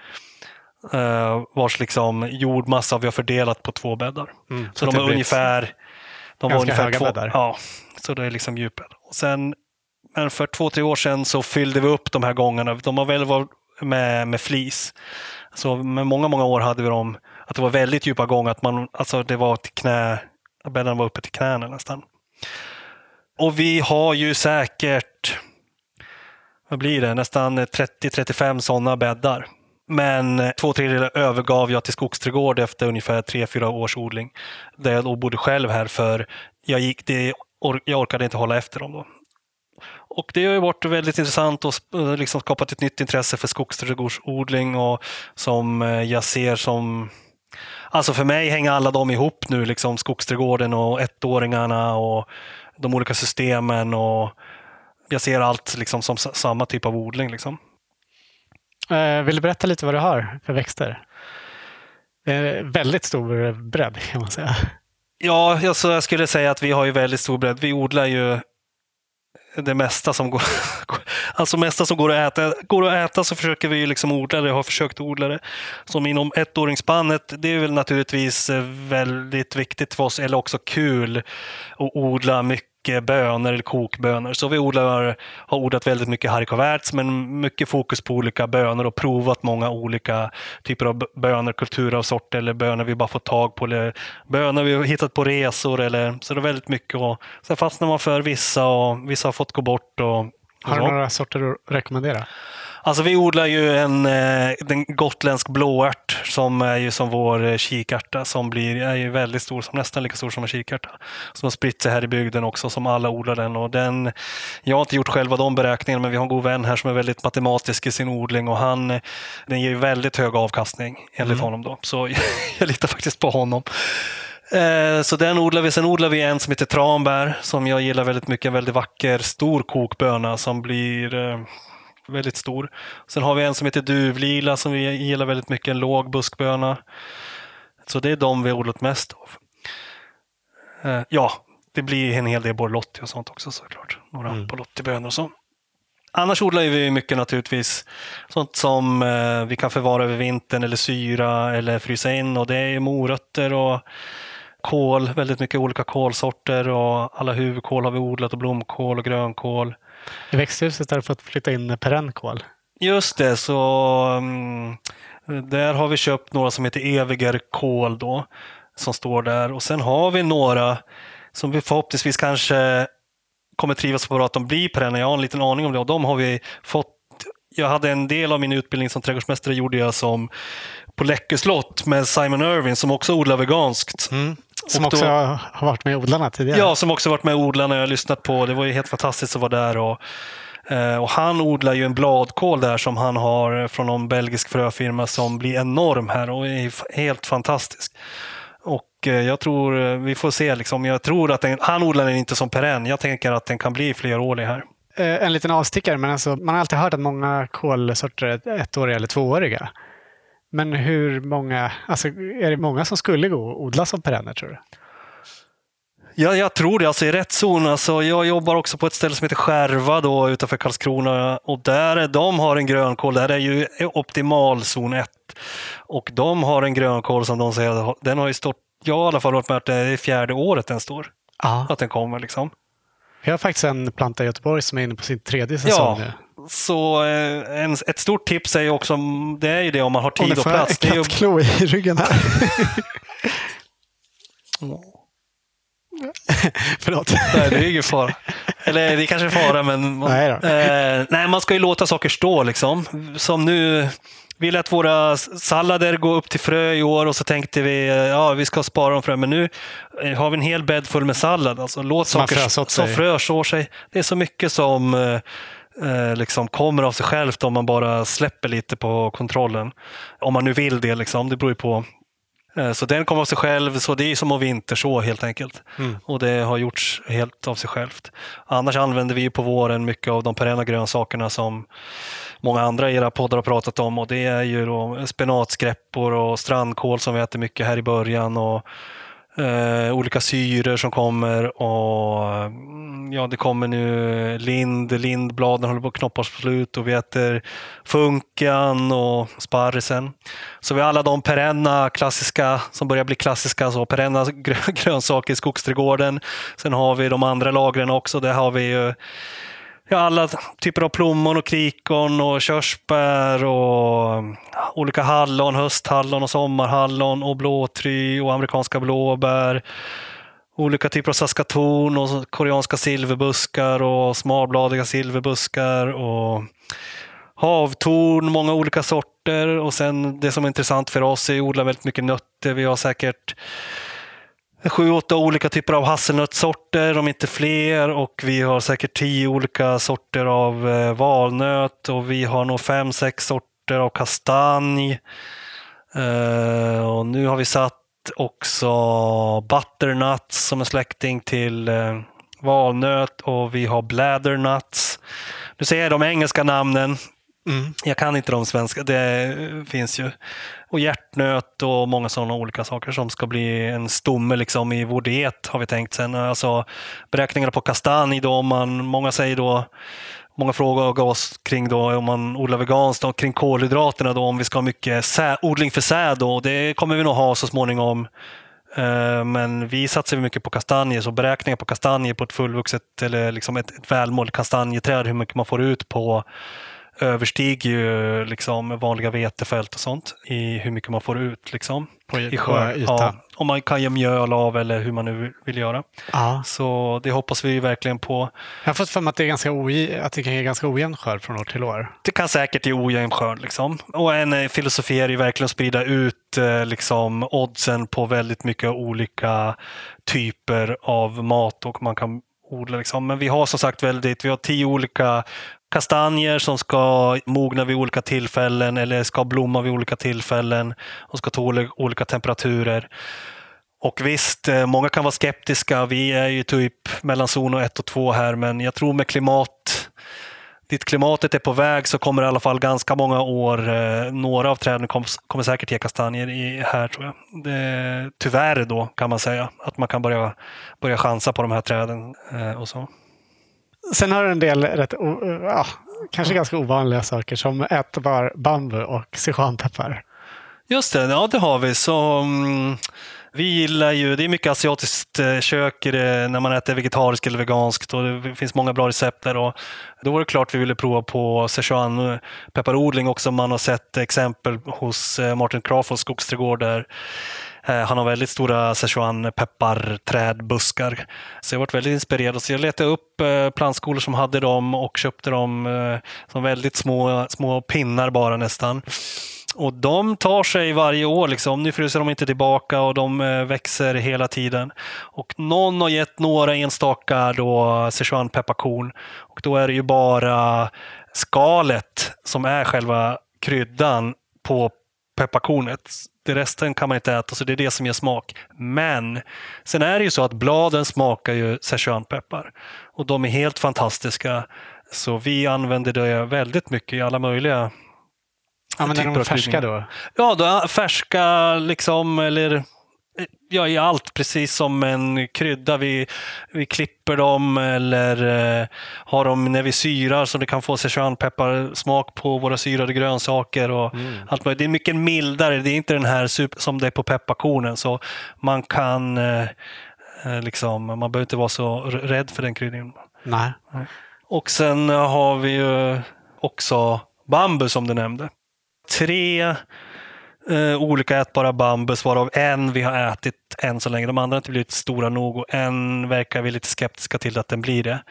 vars liksom jordmassa vi har fördelat på två bäddar. Mm, så, så de är ungefär, de var ungefär höga två, bäddar. Ja, så det är liksom djupet. Och sen, men för två, tre år sedan så fyllde vi upp de här gångarna. De har väl varit med, med flis. Så med många, många år hade vi dem, att det var väldigt djupa gångar, att man, alltså det var till knä, bäddarna var uppe till knäna nästan. Och vi har ju säkert, vad blir det, nästan 30-35 sådana bäddar. Men två tredjedelar övergav jag till skogsträdgård efter ungefär tre, fyra års odling. Där jag då bodde själv här för jag, gick, det, jag orkade inte hålla efter dem. Då. Och det har ju varit väldigt intressant och liksom skapat ett nytt intresse för skogsträdgårdsodling och som eh, jag ser som Alltså för mig hänger alla de ihop nu, liksom skogsträdgården och ettåringarna och de olika systemen. och Jag ser allt liksom som samma typ av odling. Liksom. Eh, vill du berätta lite vad du har för växter? Det är väldigt stor bredd kan man säga. Ja, alltså jag skulle säga att vi har ju väldigt stor bredd. Vi odlar ju det mesta som går, alltså mesta som går att äta. Går att äta så försöker vi liksom odla det, har försökt odla det. Som inom ettåringsspannet, det är väl naturligtvis eh, väldigt viktigt för oss, eller också kul att odla mycket bönor eller kokbönor. Så vi odlar, har odlat väldigt mycket haricots men mycket fokus på olika bönor och provat många olika typer av bönor, kulturer av sorter eller bönor vi bara fått tag på eller bönor vi har hittat på resor. Eller, så det är väldigt mycket. Och sen fastnar man för vissa och vissa har fått gå bort. Och Har du några sorter att rekommendera? Alltså vi odlar ju en, en eh, gotländsk blåärt som är ju som vår eh, kikärta som blir, är ju väldigt stor, som nästan lika stor som en kikärta. Som har spritt sig här i bygden också, som alla odlar den. Och den jag har inte gjort själva de beräkningarna, men vi har en god vän här som är väldigt matematisk i sin odling och han, den ger ju väldigt hög avkastning enligt mm. honom. Då. Så jag litar faktiskt på honom. Eh, så den odlar vi. Sen odlar vi en som heter tranbär som jag gillar väldigt mycket. En väldigt vacker stor kokböna som blir väldigt stor. Sen har vi en som heter duvlila som vi gillar väldigt mycket, en låg buskböna. Så det är de vi har odlat mest av. Eh, ja, det blir en hel del borlotti och sånt också såklart. Några mm. borlottibönor och så. Annars odlar vi mycket naturligtvis sånt som eh, vi kan förvara över vintern eller syra eller frysa in och det är morötter och kål, väldigt mycket olika kålsorter och alla huvudkål har vi odlat och blomkål och grönkål. I växthuset har du fått flytta in perennkål. Just det, så um, där har vi köpt några som heter eviger kål då, som står där. Och sen har vi några som vi förhoppningsvis kanske kommer trivas bra att de blir perenna. Jag har en liten aning om det och de har vi fått jag hade en del av min utbildning som trädgårdsmästare gjorde jag som på Läckö slott med Simon Irving som också odlar veganskt. Mm. Som då, också har varit med odlarna tidigare? Ja, som också varit med odlarna. Jag har lyssnat på. Det var ju helt fantastiskt att vara där. Och, eh, och han odlar ju en bladkål där som han har från någon belgisk fröfirma som blir enorm här och är helt fantastisk. Och eh, jag tror, eh, vi får se, liksom, jag tror att den, han odlar den inte som perenn. Jag tänker att den kan bli flerårig här. En liten avstickare, men alltså, man har alltid hört att många kålsorter är ettåriga eller tvååriga. Men hur många, alltså är det många som skulle gå och odla som perenner tror du? Ja, jag tror det. Alltså, I rätt zon. Alltså, jag jobbar också på ett ställe som heter Skärva då, utanför Karlskrona. Och där de har en grönkål. Där är ju optimal zon 1. Och de har en grönkål som de säger, den har ju stått, jag har i alla fall varit med att det är fjärde året den står. Aha. Att den kommer liksom. Vi har faktiskt en planta i Göteborg som är inne på sin tredje säsong ja. nu. Så eh, en, ett stort tips är ju också, det är ju det om man har tid och plats. Det är kattklo i ryggen här. Förlåt. Nej, det är ingen fara. Eller det är kanske är fara, men man, nej, eh, nej, man ska ju låta saker stå. Liksom. Som nu, vi lät våra sallader gå upp till frö i år och så tänkte vi ja vi ska spara dem frö. Men nu eh, har vi en hel bädd full med sallad. Alltså, låt saker som frö sår sig. Det är så mycket som eh, liksom kommer av sig självt om man bara släpper lite på kontrollen. Om man nu vill det, liksom. det beror ju på. Eh, så den kommer av sig själv, så det är som att vinterså helt enkelt. Mm. Och det har gjorts helt av sig självt. Annars använder vi på våren mycket av de perenna grönsakerna som många andra i era poddar har pratat om och det är ju då spenatskräppor och strandkål som vi äter mycket här i början. och eh, olika syror som kommer och mm, ja, det kommer nu lind, lindbladen håller på att knoppas på slut och vi äter funkan och sparrisen. Så vi har alla de perenna klassiska som börjar bli klassiska, så perenna grönsaker i skogsträdgården. Sen har vi de andra lagren också. Där har vi ju ja, alla typer av plommon och krikon och körsbär och olika hallon, hösthallon och sommarhallon och blåtry och amerikanska blåbär. Olika typer av saskaton och koreanska silverbuskar och smalbladiga silverbuskar och havtorn, många olika sorter och sen det som är intressant för oss är att odla väldigt mycket nötter. Vi har säkert sju, åtta olika typer av hasselnötssorter, om inte fler. Och vi har säkert tio olika sorter av eh, valnöt och vi har nog fem, sex sorter av kastanj. Uh, och nu har vi satt också butternuts som är släkting till uh, valnöt och vi har bladdernuts. Nu säger jag de engelska namnen. Mm. Jag kan inte de svenska, det finns ju. Och hjärtnöt och många sådana olika saker som ska bli en stomme liksom i vår diet har vi tänkt sen. Alltså, beräkningarna på kastanj då, man, många säger då Många frågar oss kring då, om man odlar veganskt och kring kolhydraterna då, om vi ska ha mycket sä, odling för säd. Då. Det kommer vi nog ha så småningom. Eh, men vi satsar mycket på kastanjer, så beräkningar på kastanjer på ett fullvuxet eller liksom ett, ett välmålt kastanjeträd, hur mycket man får ut på överstiger ju liksom vanliga vetefält och sånt i hur mycket man får ut. Liksom, på, i på Ja, om man kan ge mjöl av eller hur man nu vill göra. Ja. Så det hoppas vi verkligen på. Jag har fått för mig att det, är ganska oj, att det kan ge ganska ojämn skörd från år till år. Det kan säkert ge ojämn skörd. Liksom. Och en eh, filosofi är ju verkligen att sprida ut eh, liksom, oddsen på väldigt mycket olika typer av mat och man kan odla. Liksom. Men vi har som sagt väldigt, vi har tio olika kastanjer som ska mogna vid olika tillfällen eller ska blomma vid olika tillfällen och ska tåla olika temperaturer. Och visst, eh, många kan vara skeptiska. Vi är ju typ mellan zon 1 och 2 här, men jag tror med klimat dit klimatet är på väg så kommer det i alla fall ganska många år, eh, några av träden kommer, kommer säkert ge kastanjer i, här tror jag. Det, tyvärr då kan man säga att man kan börja, börja chansa på de här träden eh, och så. Sen har du en del rätt, ja, kanske ganska ovanliga saker som ätbar bambu och sichuanpeppar. Just det, ja det har vi. Så, um, vi gillar ju, det är mycket asiatiskt eh, kök när man äter vegetariskt eller veganskt och det finns många bra recept där. Och då var det klart vi ville prova på Sichuan pepparodling också. Man har sett exempel hos eh, Martin Crawfords skogsträdgård där Eh, han har väldigt stora Sichuan pepparträdbuskar. Så jag varit väldigt inspirerad. Så jag letade upp eh, plantskolor som hade dem och köpte dem eh, som väldigt små, små pinnar bara nästan. Och de tar sig varje år. Liksom. Nu fryser de inte tillbaka och de växer hela tiden. Och någon har gett några enstaka då Sichuan pepparkorn. Och då är det ju bara skalet som är själva kryddan på pepparkornet. Det resten kan man inte äta, så det är det som ger smak. Men sen är det ju så att bladen smakar ju Sichuanpeppar och de är helt fantastiska. Så vi använder det väldigt mycket i alla möjliga Använder de färska då? Ja, då, färska liksom, eller ja, i allt, precis som en krydda. Vi, vi klipper dem eller eh, har dem när vi syrar så det kan få smak på våra syrade grönsaker. Och mm. allt Det är mycket mildare, det är inte den här super, som det är på pepparkornen. Så man kan eh, eh liksom, man behöver inte vara så rädd för den kryddningen. Nej. Och sen har vi ju också bambu som du nämnde tre eh, olika ätbara bambus varav en vi har ätit än så länge. De andra har inte blivit stora nog och en verkar vi lite skeptiska till att den blir det.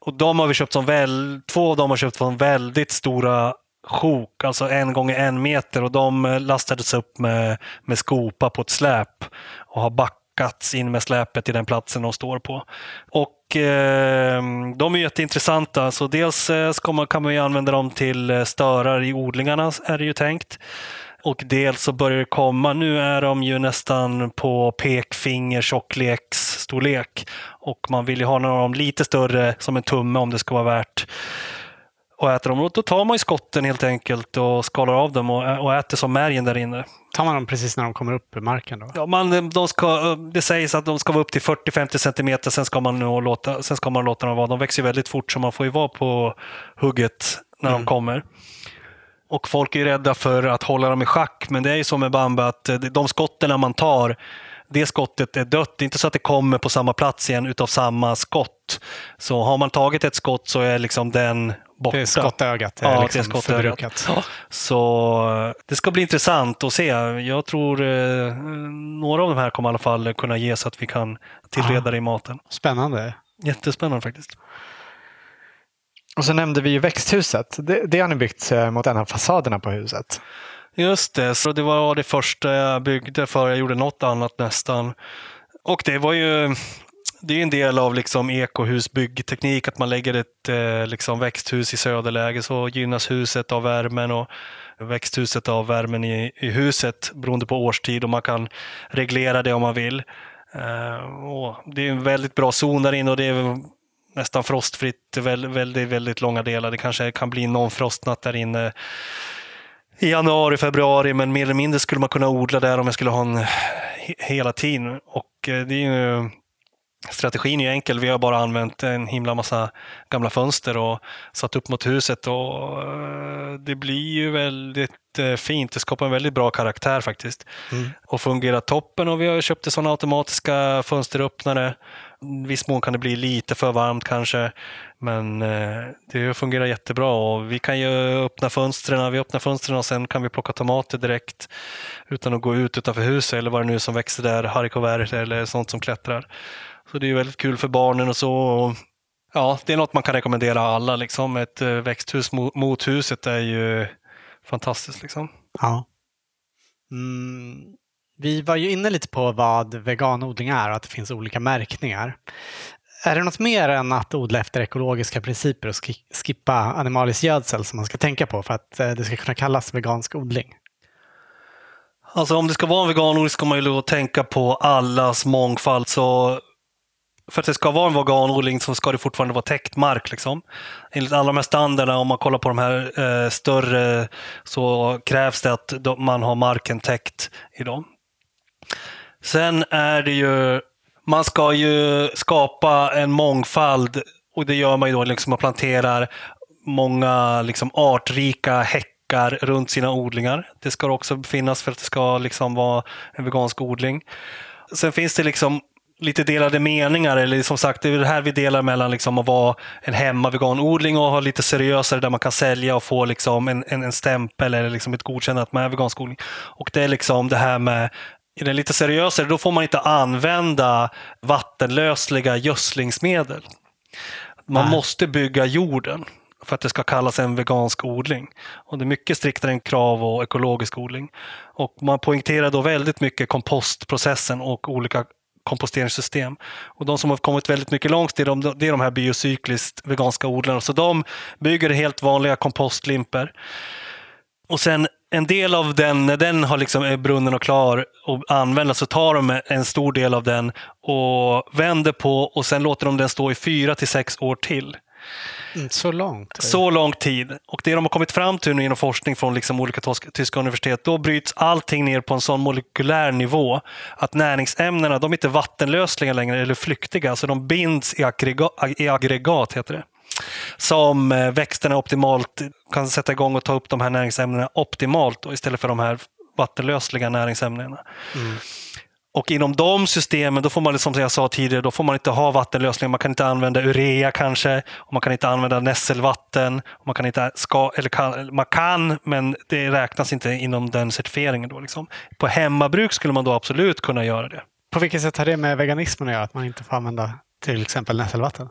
Och de har vi köpt som väl, två av dem har köpt från väldigt stora sjok, alltså en gånger en meter och de eh, lastades upp med, med skopa på ett släp och har backats in med släpet till den platsen de står på. Och eh, de är jätteintressanta. Så dels eh, man, kan man använda dem till eh, störar i odlingarna, är det ju tänkt. Och dels så börjar det komma, nu är de ju nästan på pekfinger tjocklekstorlek. Och man vill ju ha några av dem lite större, som en tumme om det ska vara värt och äter dem. Och då tar man ju skotten helt enkelt och skalar av dem och, och äter som märgen där inne. Tar man dem precis när de kommer upp ur marken? Då? Ja, man, de ska, det sägs att de ska vara upp till 40-50 centimeter, sen ska, man låta, sen ska man låta dem vara. De växer väldigt fort så man får ju vara på hugget när mm. de kommer. Och folk är rädda för att hålla dem i schack, men det är ju så med bambu att de skotten man tar det skottet är dött. Det är inte så att det kommer på samma plats igen utav samma skott. Så har man tagit ett skott så är liksom den borta. Det är skottögat är ja, liksom det är skottögat. Ja. Så det ska bli intressant att se. Jag tror eh, några av de här kommer i alla fall kunna ge så att vi kan tillreda det i maten. Spännande. Jättespännande faktiskt. Och så nämnde vi ju växthuset. Det, det har ni byggt eh, mot en av fasaderna på huset. Just det, så det var det första jag byggde för jag gjorde något annat nästan. Och det var ju det är en del av liksom ekohusbyggteknik att man lägger ett eh, liksom växthus i söderläge så gynnas huset av värmen och växthuset av värmen i, i huset beroende på årstid och man kan reglera det om man vill. Eh, och det är en väldigt bra zon där inne och det är nästan frostfritt väldigt, väldigt, långa delar. Det kanske kan bli någon frostnatt där inne i januari, februari, men mer eller mindre skulle man kunna odla där om jag skulle ha en hela tiden. Och eh, det är ju strategin är enkel. Vi har bara använt en himla massa gamla fönster och satt upp mot huset och eh, det blir ju väldigt eh, fint. Det skapar en väldigt bra karaktär faktiskt. Mm. Och fungerar toppen och vi har köpt sådana automatiska fönsteröppnare. Viss mån kan det bli lite för varmt kanske. Men eh, det fungerar jättebra och vi kan ju öppna fönstren. Vi öppnar fönstren och sen kan vi plocka tomater direkt utan att gå ut utanför huset eller vad det nu är som växer där, haricots eller sånt som klättrar. Så det är väldigt kul för barnen och så. Och, ja, det är något man kan rekommendera alla. Liksom. Ett eh, växthus mot, huset är ju fantastiskt. Liksom. Ja. Mm. Vi var ju inne lite på vad veganodling är och att det finns olika märkningar. Är det något mer än att odla efter ekologiska principer och skippa animalisk gödsel som man ska tänka på för att eh, det ska kunna kallas vegansk odling? Alltså om det ska vara en veganodling ska man ju då tänka på allas mångfald. Så för att det ska vara en veganodling så ska det fortfarande vara täckt mark. Liksom. Enligt alla de här standarderna, om man kollar på de här eh, större, så krävs det att man har marken täckt i dem. Sen är det ju, man ska ju skapa en mångfald och det gör man ju då liksom man planterar många liksom artrika häckar runt sina odlingar. Det ska också finnas för att det ska liksom vara en vegansk odling. Sen finns det liksom lite delade meningar. Eller som sagt, det är det här vi delar mellan liksom att vara en hemma-veganodling och ha lite seriösare där man kan sälja och få liksom en, en, en stämpel eller liksom ett godkännande att man är vegansk odling. Och det är liksom det här med i den lite seriösare, då får man inte använda vattenlösliga gödslingsmedel. Man Nej. måste bygga jorden för att det ska kallas en vegansk odling. Och det är mycket striktare än krav och ekologisk odling. Och man poängterar då väldigt mycket kompostprocessen och olika komposteringssystem. Och de som har kommit väldigt mycket långt är de, det är de här biocykliskt veganska odlarna. Så de bygger helt vanliga kompostlimper. Och sen en del av den, när den har liksom är brunnen och klar att använda så tar de en stor del av den och vänder på och sen låter de den stå i fyra till sex år till. Mm, så långt? Så lång tid. Och det de har kommit fram till nu genom forskning från liksom olika tyska universitet, då bryts allting ner på en sån molekylär nivå att näringsämnena, de är inte vattenlösliga längre eller flyktiga, så de binds i aggregat, i aggregat heter det som eh, växterna optimalt kan sätta igång och ta upp de här näringsämnena optimalt istället för de här vattenlösliga näringsämnena. Mm. Och inom de systemen, då får man, som jag sa tidigare, då får man inte ha vattenlösningar. Man kan inte använda urea kanske, och man kan inte använda nässelvatten. Man kan, inte, ska, eller kan, man kan, men det räknas inte inom den certifieringen. Då, liksom. På hemmabruk skulle man då absolut kunna göra det. På vilket sätt har det med veganismen att göra, att man inte får använda till exempel nässelvatten?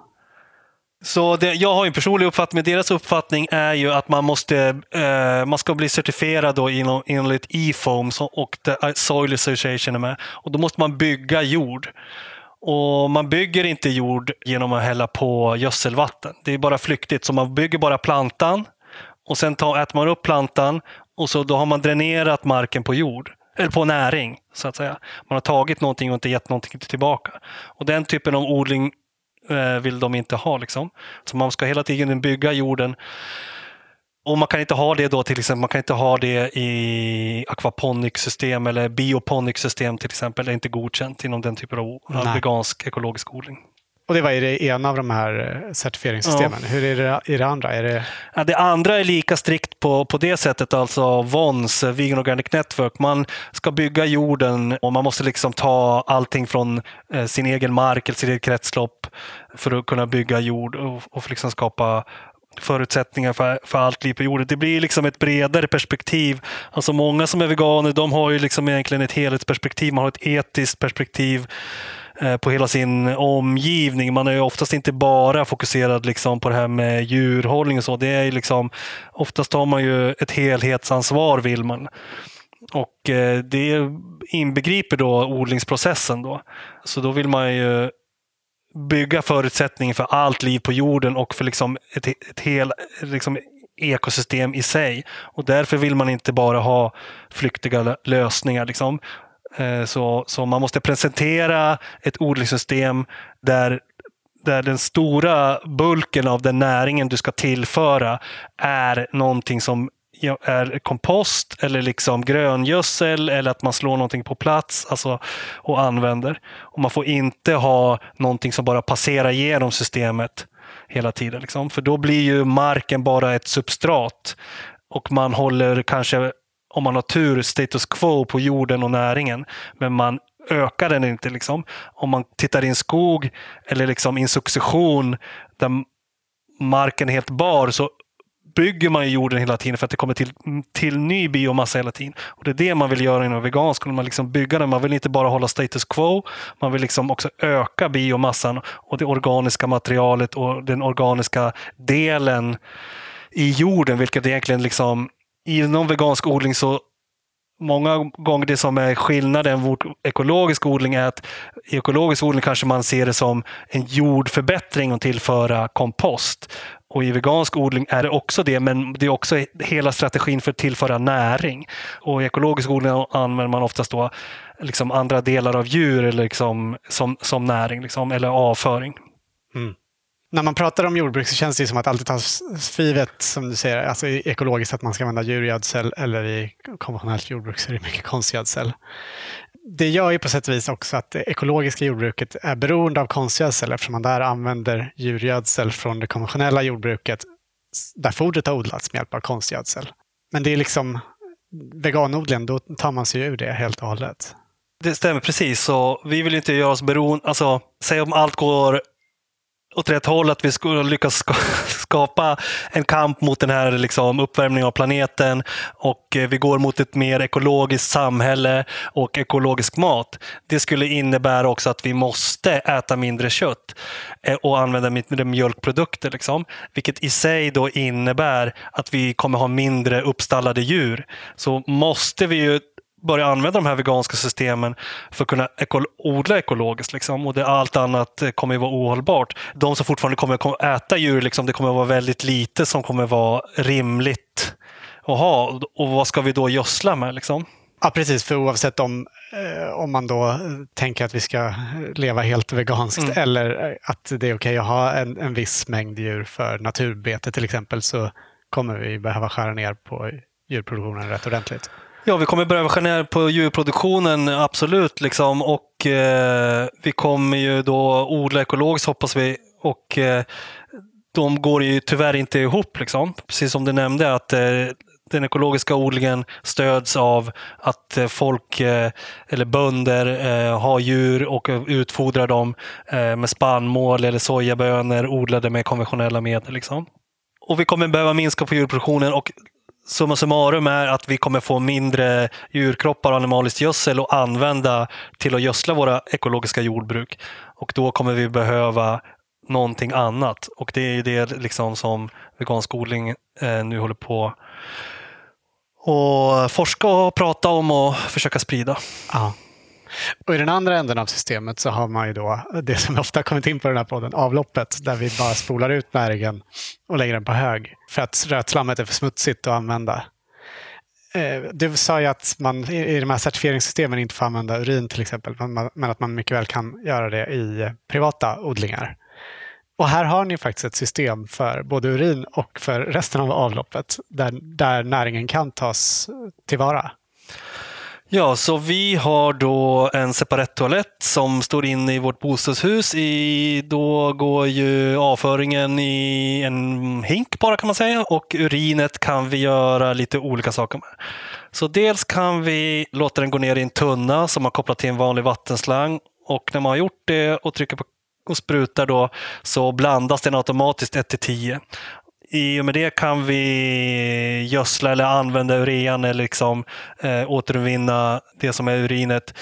Så det, jag har en personlig uppfattning, men deras uppfattning är ju att man måste eh, man ska bli certifierad då inom, enligt EFOM och the Soil Association är med. Och då måste man bygga jord. Och Man bygger inte jord genom att hälla på gödselvatten. Det är bara flyktigt, så man bygger bara plantan och sen tar, äter man upp plantan och så då har man dränerat marken på jord eller på näring. så att säga. Man har tagit någonting och inte gett någonting tillbaka. Och Den typen av odling vill de inte ha. Liksom. Så man ska hela tiden bygga jorden. Och man kan inte ha det då till exempel, man kan inte ha det i aquaponics-system eller bioponics-system till exempel. Det är inte godkänt inom den typen av Nej. vegansk ekologisk odling. Och det var i det ena av de här eh, certifieringssystemen. Ja. Hur är det i det andra? Är det... Ja, det andra är lika strikt på, på det sättet, alltså VONS, Vegan Organic Network. Man ska bygga jorden och man måste liksom ta allting från eh, sin egen mark eller sitt eget kretslopp för att kunna bygga jord och, och liksom skapa förutsättningar för, för allt liv på jorden. Det blir liksom ett bredare perspektiv. Alltså många som är veganer de har ju liksom egentligen ett helhetsperspektiv. Man har ett etiskt perspektiv Eh, Eh, på hela sin omgivning. Man är ju oftast inte bara fokuserad liksom på det här med djurhållning och så. Det är liksom, oftast har man ju ett helhetsansvar vill man. Och eh, det inbegriper då odlingsprocessen. Då. Så då vill man ju bygga förutsättningar för allt liv på jorden och för liksom ett, ett hel, liksom ekosystem i sig. Och därför vill man inte bara ha flyktiga lösningar. Liksom. Eh, så, så man måste presentera ett odlingssystem där, där den stora bulken av den näringen du ska tillföra är någonting som är kompost eller liksom gröngödsel eller att man slår någonting på plats alltså, och använder. Och man får inte ha någonting som bara passerar genom systemet hela tiden. Liksom. För då blir ju marken bara ett substrat och man håller kanske, om man har tur, status quo på jorden och näringen. Men man ökar den inte. Liksom. Om man tittar i en skog eller liksom i en succession där marken är helt bar så bygger man jorden hela tiden för att det kommer till, till ny biomassa hela tiden. Och Det är det man vill göra inom vegansk. Man liksom bygger den. Man vill inte bara hålla status quo. Man vill liksom också öka biomassan och det organiska materialet och den organiska delen i jorden. Vilket egentligen liksom inom vegansk odling så många gånger det som är skillnaden mot ekologisk odling är att i ekologisk odling kanske man ser det som en jordförbättring att tillföra kompost. Och i vegansk odling är det också det, men det är också hela strategin för att tillföra näring. Och i ekologisk odling använder man oftast då liksom andra delar av djur eller liksom som, som näring liksom, eller avföring. Mm när man pratar om jordbruk så känns det som att allt tas fivet, som du säger, alltså ekologiskt att man ska använda djurgödsel eller i konventionellt jordbruk så är det mycket konstgödsel. Det gör ju på sätt och vis också att det ekologiska jordbruket är beroende av konstgödsel eftersom man där använder djurgödsel från det konventionella jordbruket där fodret har odlats med hjälp av konstgödsel. Men det är liksom veganodlingen, då tar man sig ur det helt och hållet. Det stämmer precis. Så vi vill inte göra oss beroende. Alltså, säg om allt går åt rätt håll, att vi skulle lyckas skapa en kamp mot den här liksom, uppvärmningen av planeten och eh, vi går mot ett mer ekologiskt samhälle och ekologisk mat. Det skulle innebära också att vi måste äta mindre kött eh, och använda mindre mjölkprodukter. Liksom. Vilket i sig då innebär att vi kommer ha mindre uppstallade djur. Så måste vi ju börja använda de här veganska systemen för att kunna eko odla ekologiskt. Liksom. Och det, allt annat eh, kommer att vara ohållbart. De som fortfarande kommer att äta djur, liksom, det kommer att vara väldigt lite som kommer att vara rimligt att ha. Och vad ska vi då gödsla med? Liksom? Ja, precis. För oavsett om, eh, om man då tänker att vi ska leva helt veganskt mm. eller att det är okej okay att ha en, en viss mängd djur för naturbete till exempel så kommer vi behöva skära ner på djurproduktionen rätt ordentligt. Ja, vi kommer börja skära ner på djurproduktionen, absolut. Liksom. Och eh, Vi kommer ju då odla ekologiskt hoppas vi. Och eh, De går ju tyvärr inte ihop. Liksom. Precis som du nämnde att eh, den ekologiska odlingen stöds av att eh, folk eh, eller bönder eh, har djur och utfodrar dem med spannmål eller sojabönor odlade med konventionella medel. Liksom. Och vi kommer behöva minska på djurproduktionen och summa summarum är att vi kommer få mindre djurkroppar och animaliskt gödsel att använda till att gödsla våra ekologiska jordbruk. Och då kommer vi behöva någonting annat. Och det är det liksom som vegansk odling eh, nu håller på att forska och prata om och försöka sprida. Aha. Och I den andra änden av systemet så har man ju då det som ofta kommit in på den här podden, avloppet, där vi bara spolar ut näringen och lägger den på hög för att rötslammet är för smutsigt att använda. Eh, du sa ju att man i de här certifieringssystemen inte får använda urin till exempel, men att man mycket väl kan göra det i privata odlingar. Och här har ni faktiskt ett system för både urin och för resten av avloppet där, där näringen kan tas tillvara. Ja, så vi har då en separat toalett som står inne i vårt bostadshus. I, då går ju avföringen i en hink bara kan man säga och urinet kan vi göra lite olika saker med. Så dels kan vi låta den gå ner i en tunna som man kopplat till en vanlig vattenslang och när man har gjort det och trycker på och sprutar då så blandas den automatiskt 1 till 10 i och med det kan vi gödsla eller använda urean eller liksom, eh, återvinna det som är urinet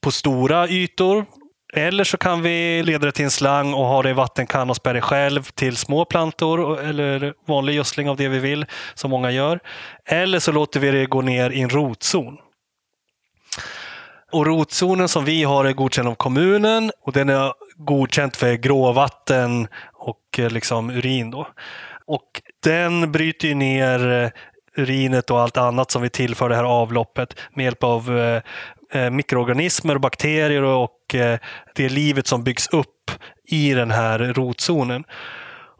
på stora ytor. Eller så kan vi leda det till en slang och ha det i vattenkanna och spä det själv till små plantor eller vanlig gödsling av det vi vill, som många gör. Eller så låter vi det gå ner i en rotzon. Och rotzonen som vi har är godkänd av kommunen och den är godkänd för gråvatten och eh, liksom urin. Då. Och den bryter ner eh, urinet och allt annat som vi tillför det här avloppet med hjälp av eh, eh mikroorganismer och bakterier och eh, det livet som byggs upp i den här rotzonen.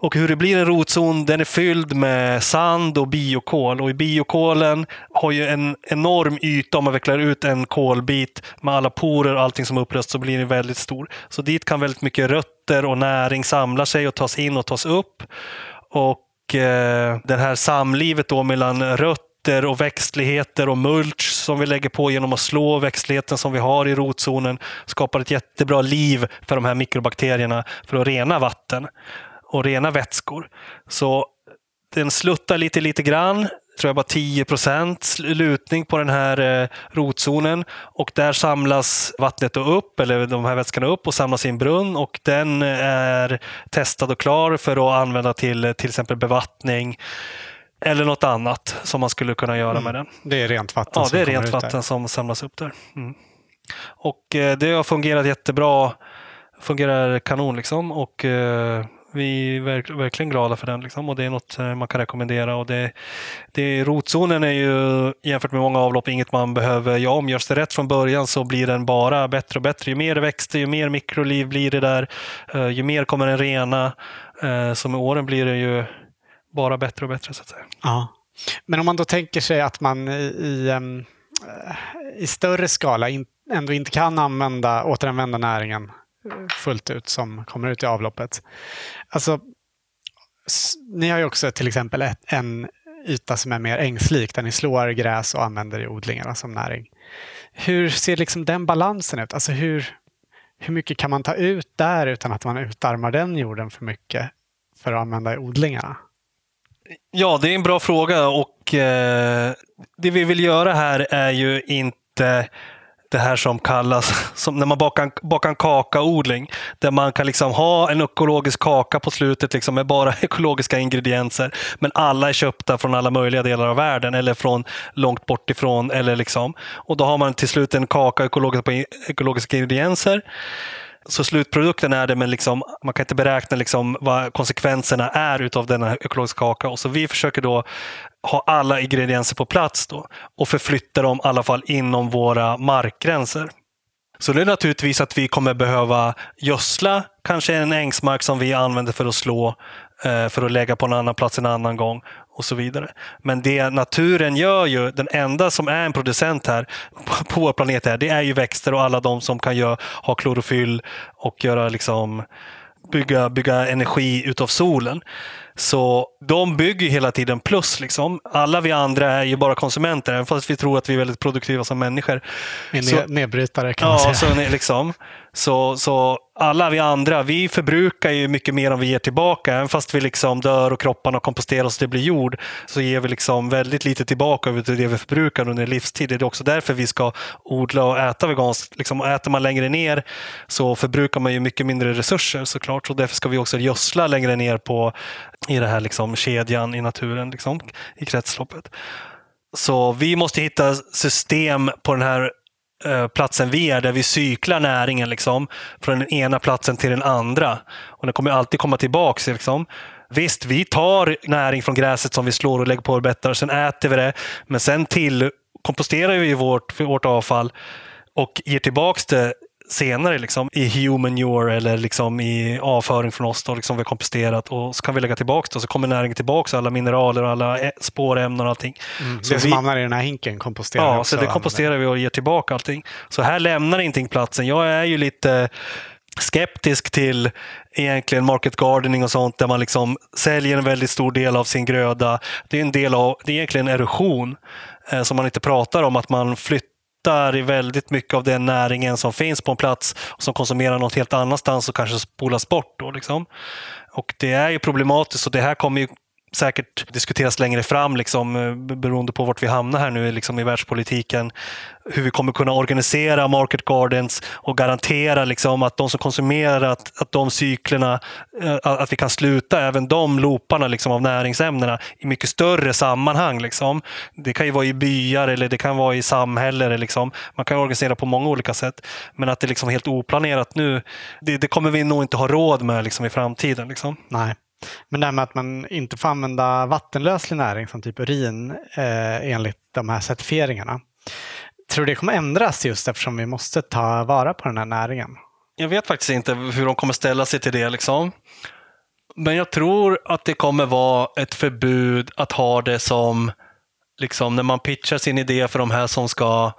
Och hur det blir en rotzon, den är fylld med sand och biokol. Och i biokolen har ju en enorm yta, om man vecklar ut en kolbit med alla porer och allting som är upplöst så blir den väldigt stor. Så dit kan väldigt mycket rötter och näring samla sig och tas in och tas upp. Och eh, det här samlivet då mellan rötter och växtligheter och mulch som vi lägger på genom att slå växtligheten som vi har i rotzonen skapar ett jättebra liv för de här mikrobakterierna för att rena vatten och rena vätskor. Så den sluttar lite, lite grann. Tror jag bara 10 procent lutning på den här eh, rotzonen och där samlas vattnet upp, eller de här vätskorna upp och samlas i en brunn och den är testad och klar för att använda till till exempel bevattning eller något annat som man skulle kunna göra mm. med den. Det är rent vatten Ja, det är rent vatten som samlas upp där. Mm. Och eh, det har fungerat jättebra. Fungerar kanon liksom och eh, vi är verk, verkligen glada för den liksom, och det är något eh, man kan rekommendera. Och det, det, rotzonen är ju jämfört med många avlopp inget man behöver göra om. Görs det rätt från början så blir den bara bättre och bättre. Ju mer växter, ju mer mikroliv blir det där, eh, ju mer kommer den rena. Eh, så med åren blir det ju bara bättre och bättre så att säga. Ja. Men om man då tänker sig att man i, i, i större skala ändå inte kan använda, återanvända näringen fullt ut som kommer ut i avloppet. Alltså, ni har ju också till exempel ett, en yta som är mer ängslik där ni slår gräs och använder i odlingarna som näring. Hur ser liksom den balansen ut? Alltså hur, hur mycket kan man ta ut där utan att man utarmar den jorden för mycket för att använda i odlingarna? Ja, det är en bra fråga och eh, det vi vill göra här är ju inte det här som kallas, som när man bakar, bakar en kakaodling, där man kan liksom ha en ekologisk kaka på slutet liksom med bara ekologiska ingredienser, men alla är köpta från alla möjliga delar av världen eller från långt bort ifrån. Eller liksom. Och då har man till slut en kaka ekologiska, på ekologiska ingredienser. Så slutprodukten är det, men liksom, man kan inte beräkna liksom vad konsekvenserna är utav denna ekologiska kaka. Och så vi försöker då ha alla ingredienser på plats då, och förflytta dem i alla fall inom våra markgränser. Så det är naturligtvis att vi kommer behöva gödsla kanske en ängsmark som vi använder för att slå eh, för att lägga på en annan plats en annan gång och så vidare. Men det naturen gör ju, den enda som är en producent här på vår planet här, det är ju växter och alla de som kan göra, ha klorofyll och göra liksom bygga, bygga energi utav solen. Så de bygger hela tiden plus. Liksom. Alla vi andra är ju bara konsumenter, även fast vi tror att vi är väldigt produktiva som människor. En nedbrytare kan man säga. Så, liksom, så, så alla vi andra, vi förbrukar ju mycket mer än vi ger tillbaka. Även fast vi liksom dör och kropparna komposteras och det blir jord, så ger vi liksom väldigt lite tillbaka över det vi förbrukar under livstid. Det är också därför vi ska odla och äta veganskt. Liksom, äter man längre ner så förbrukar man ju mycket mindre resurser såklart. Så därför ska vi också gödsla längre ner på i den här liksom, kedjan i naturen, liksom, i kretsloppet. Så vi måste hitta system på den här Eh, platsen vi är, där vi cyklar näringen liksom, från den ena platsen till den andra. Och den kommer alltid komma tillbaka. Liksom. Visst, vi tar näring från gräset som vi slår och lägger på och bettar, sen äter vi det. Men sen till komposterar vi vårt, vårt avfall och ger tillbaka det senare liksom, i human manure eller liksom i avföring från oss då, liksom vi har komposterat och så kan vi lägga tillbaka det och så kommer näringen tillbaka, alla mineraler och alla spårämnen och allting. Mm, så det som hamnar i den här hinken komposterar ja, vi också. Ja, så det komposterar vi och ger tillbaka allting. Så här lämnar ingenting platsen. Jag är ju lite skeptisk till egentligen market gardening och sånt där man liksom säljer en väldigt stor del av sin gröda. Det är en del av, det är egentligen erosion eh, som man inte pratar om, att man flyttar flyttar väldigt mycket av den näringen som finns på en plats och som konsumerar något helt annanstans och kanske spolas bort. Då, liksom. Och det är ju problematiskt och det här kommer ju säkert diskuteras längre fram, liksom, eh, beroende på vart vi hamnar här nu liksom, i världspolitiken. Hur vi kommer kunna organisera market gardens och garantera liksom, att de som konsumerar, att, att de cyklerna, eh, att vi kan sluta även de looparna liksom, av näringsämnena i mycket större sammanhang. Liksom. Det kan ju vara i byar eller det kan vara i samhällen. Liksom. Man kan organisera på många olika sätt. Men att det är liksom helt oplanerat nu, det, det kommer vi nog inte ha råd med liksom, i framtiden. Liksom. Nej. Men det här med att man inte får använda vattenlöslig näring som typ urin eh, enligt de här certifieringarna. Tror du det kommer ändras just eftersom vi måste ta vara på den här näringen? Jag vet faktiskt inte hur de kommer ställa sig till det. Liksom. Men jag tror att det kommer vara ett förbud att ha det som, liksom när man pitchar sin idé för de här som ska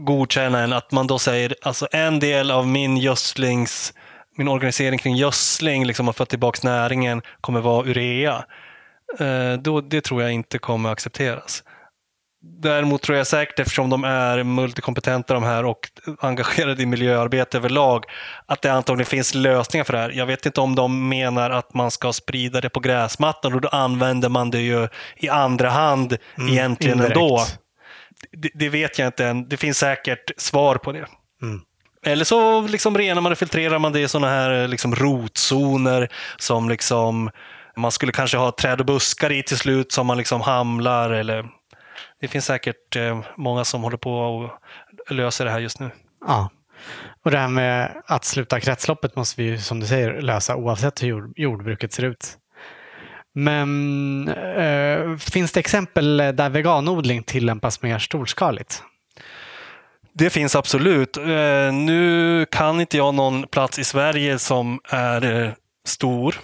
godkänna en, att man då säger alltså en del av min gödslings, min organisering kring gödsling, liksom att få tillbaka näringen, kommer vara urea. Eh, då, det tror jag inte kommer accepteras. Däremot tror jag säkert, eftersom de är multikompetenta de här och engagerade i miljöarbete överlag, att det antagligen finns lösningar för det här. Jag vet inte om de menar att man ska sprida det på gräsmattan och då använder man det ju i andra hand mm, egentligen indirekt. ändå. Det, det, vet jag inte än. Det finns säkert svar på det. Mm. Eller så liksom renar man och filtrerar man det i sådana här eh, liksom rotzoner som liksom man skulle kanske ha träd och buskar i till slut som man liksom hamlar eller det finns säkert eh, många som håller på och löser det här just nu. Ja. Och det här med att sluta kretsloppet måste vi ju som du säger lösa oavsett hur jord, jordbruket ser ut. Men äh, finns det exempel där veganodling tillämpas mer storskaligt? Det finns absolut. Eh, nu kan inte jag någon plats i Sverige som är eh, stor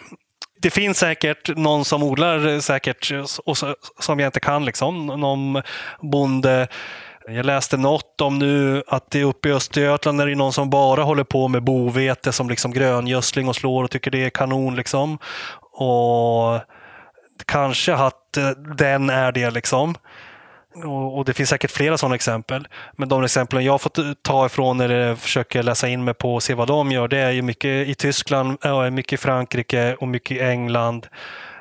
det finns säkert någon som odlar eh, säkert och som jag inte kan. Liksom. Någon bonde. Jag läste något om nu att det uppe i Östergötland är det någon som bara håller på med bovete som liksom gröngödsling och slår och tycker det är kanon. Liksom. Och kanske att den är det. liksom. Och, det finns säkert flera sådana exempel. Men de exemplen jag fått ta ifrån eller försöker läsa in mig på och se vad de gör, det är ju mycket i Tyskland, mycket i Frankrike och mycket i England.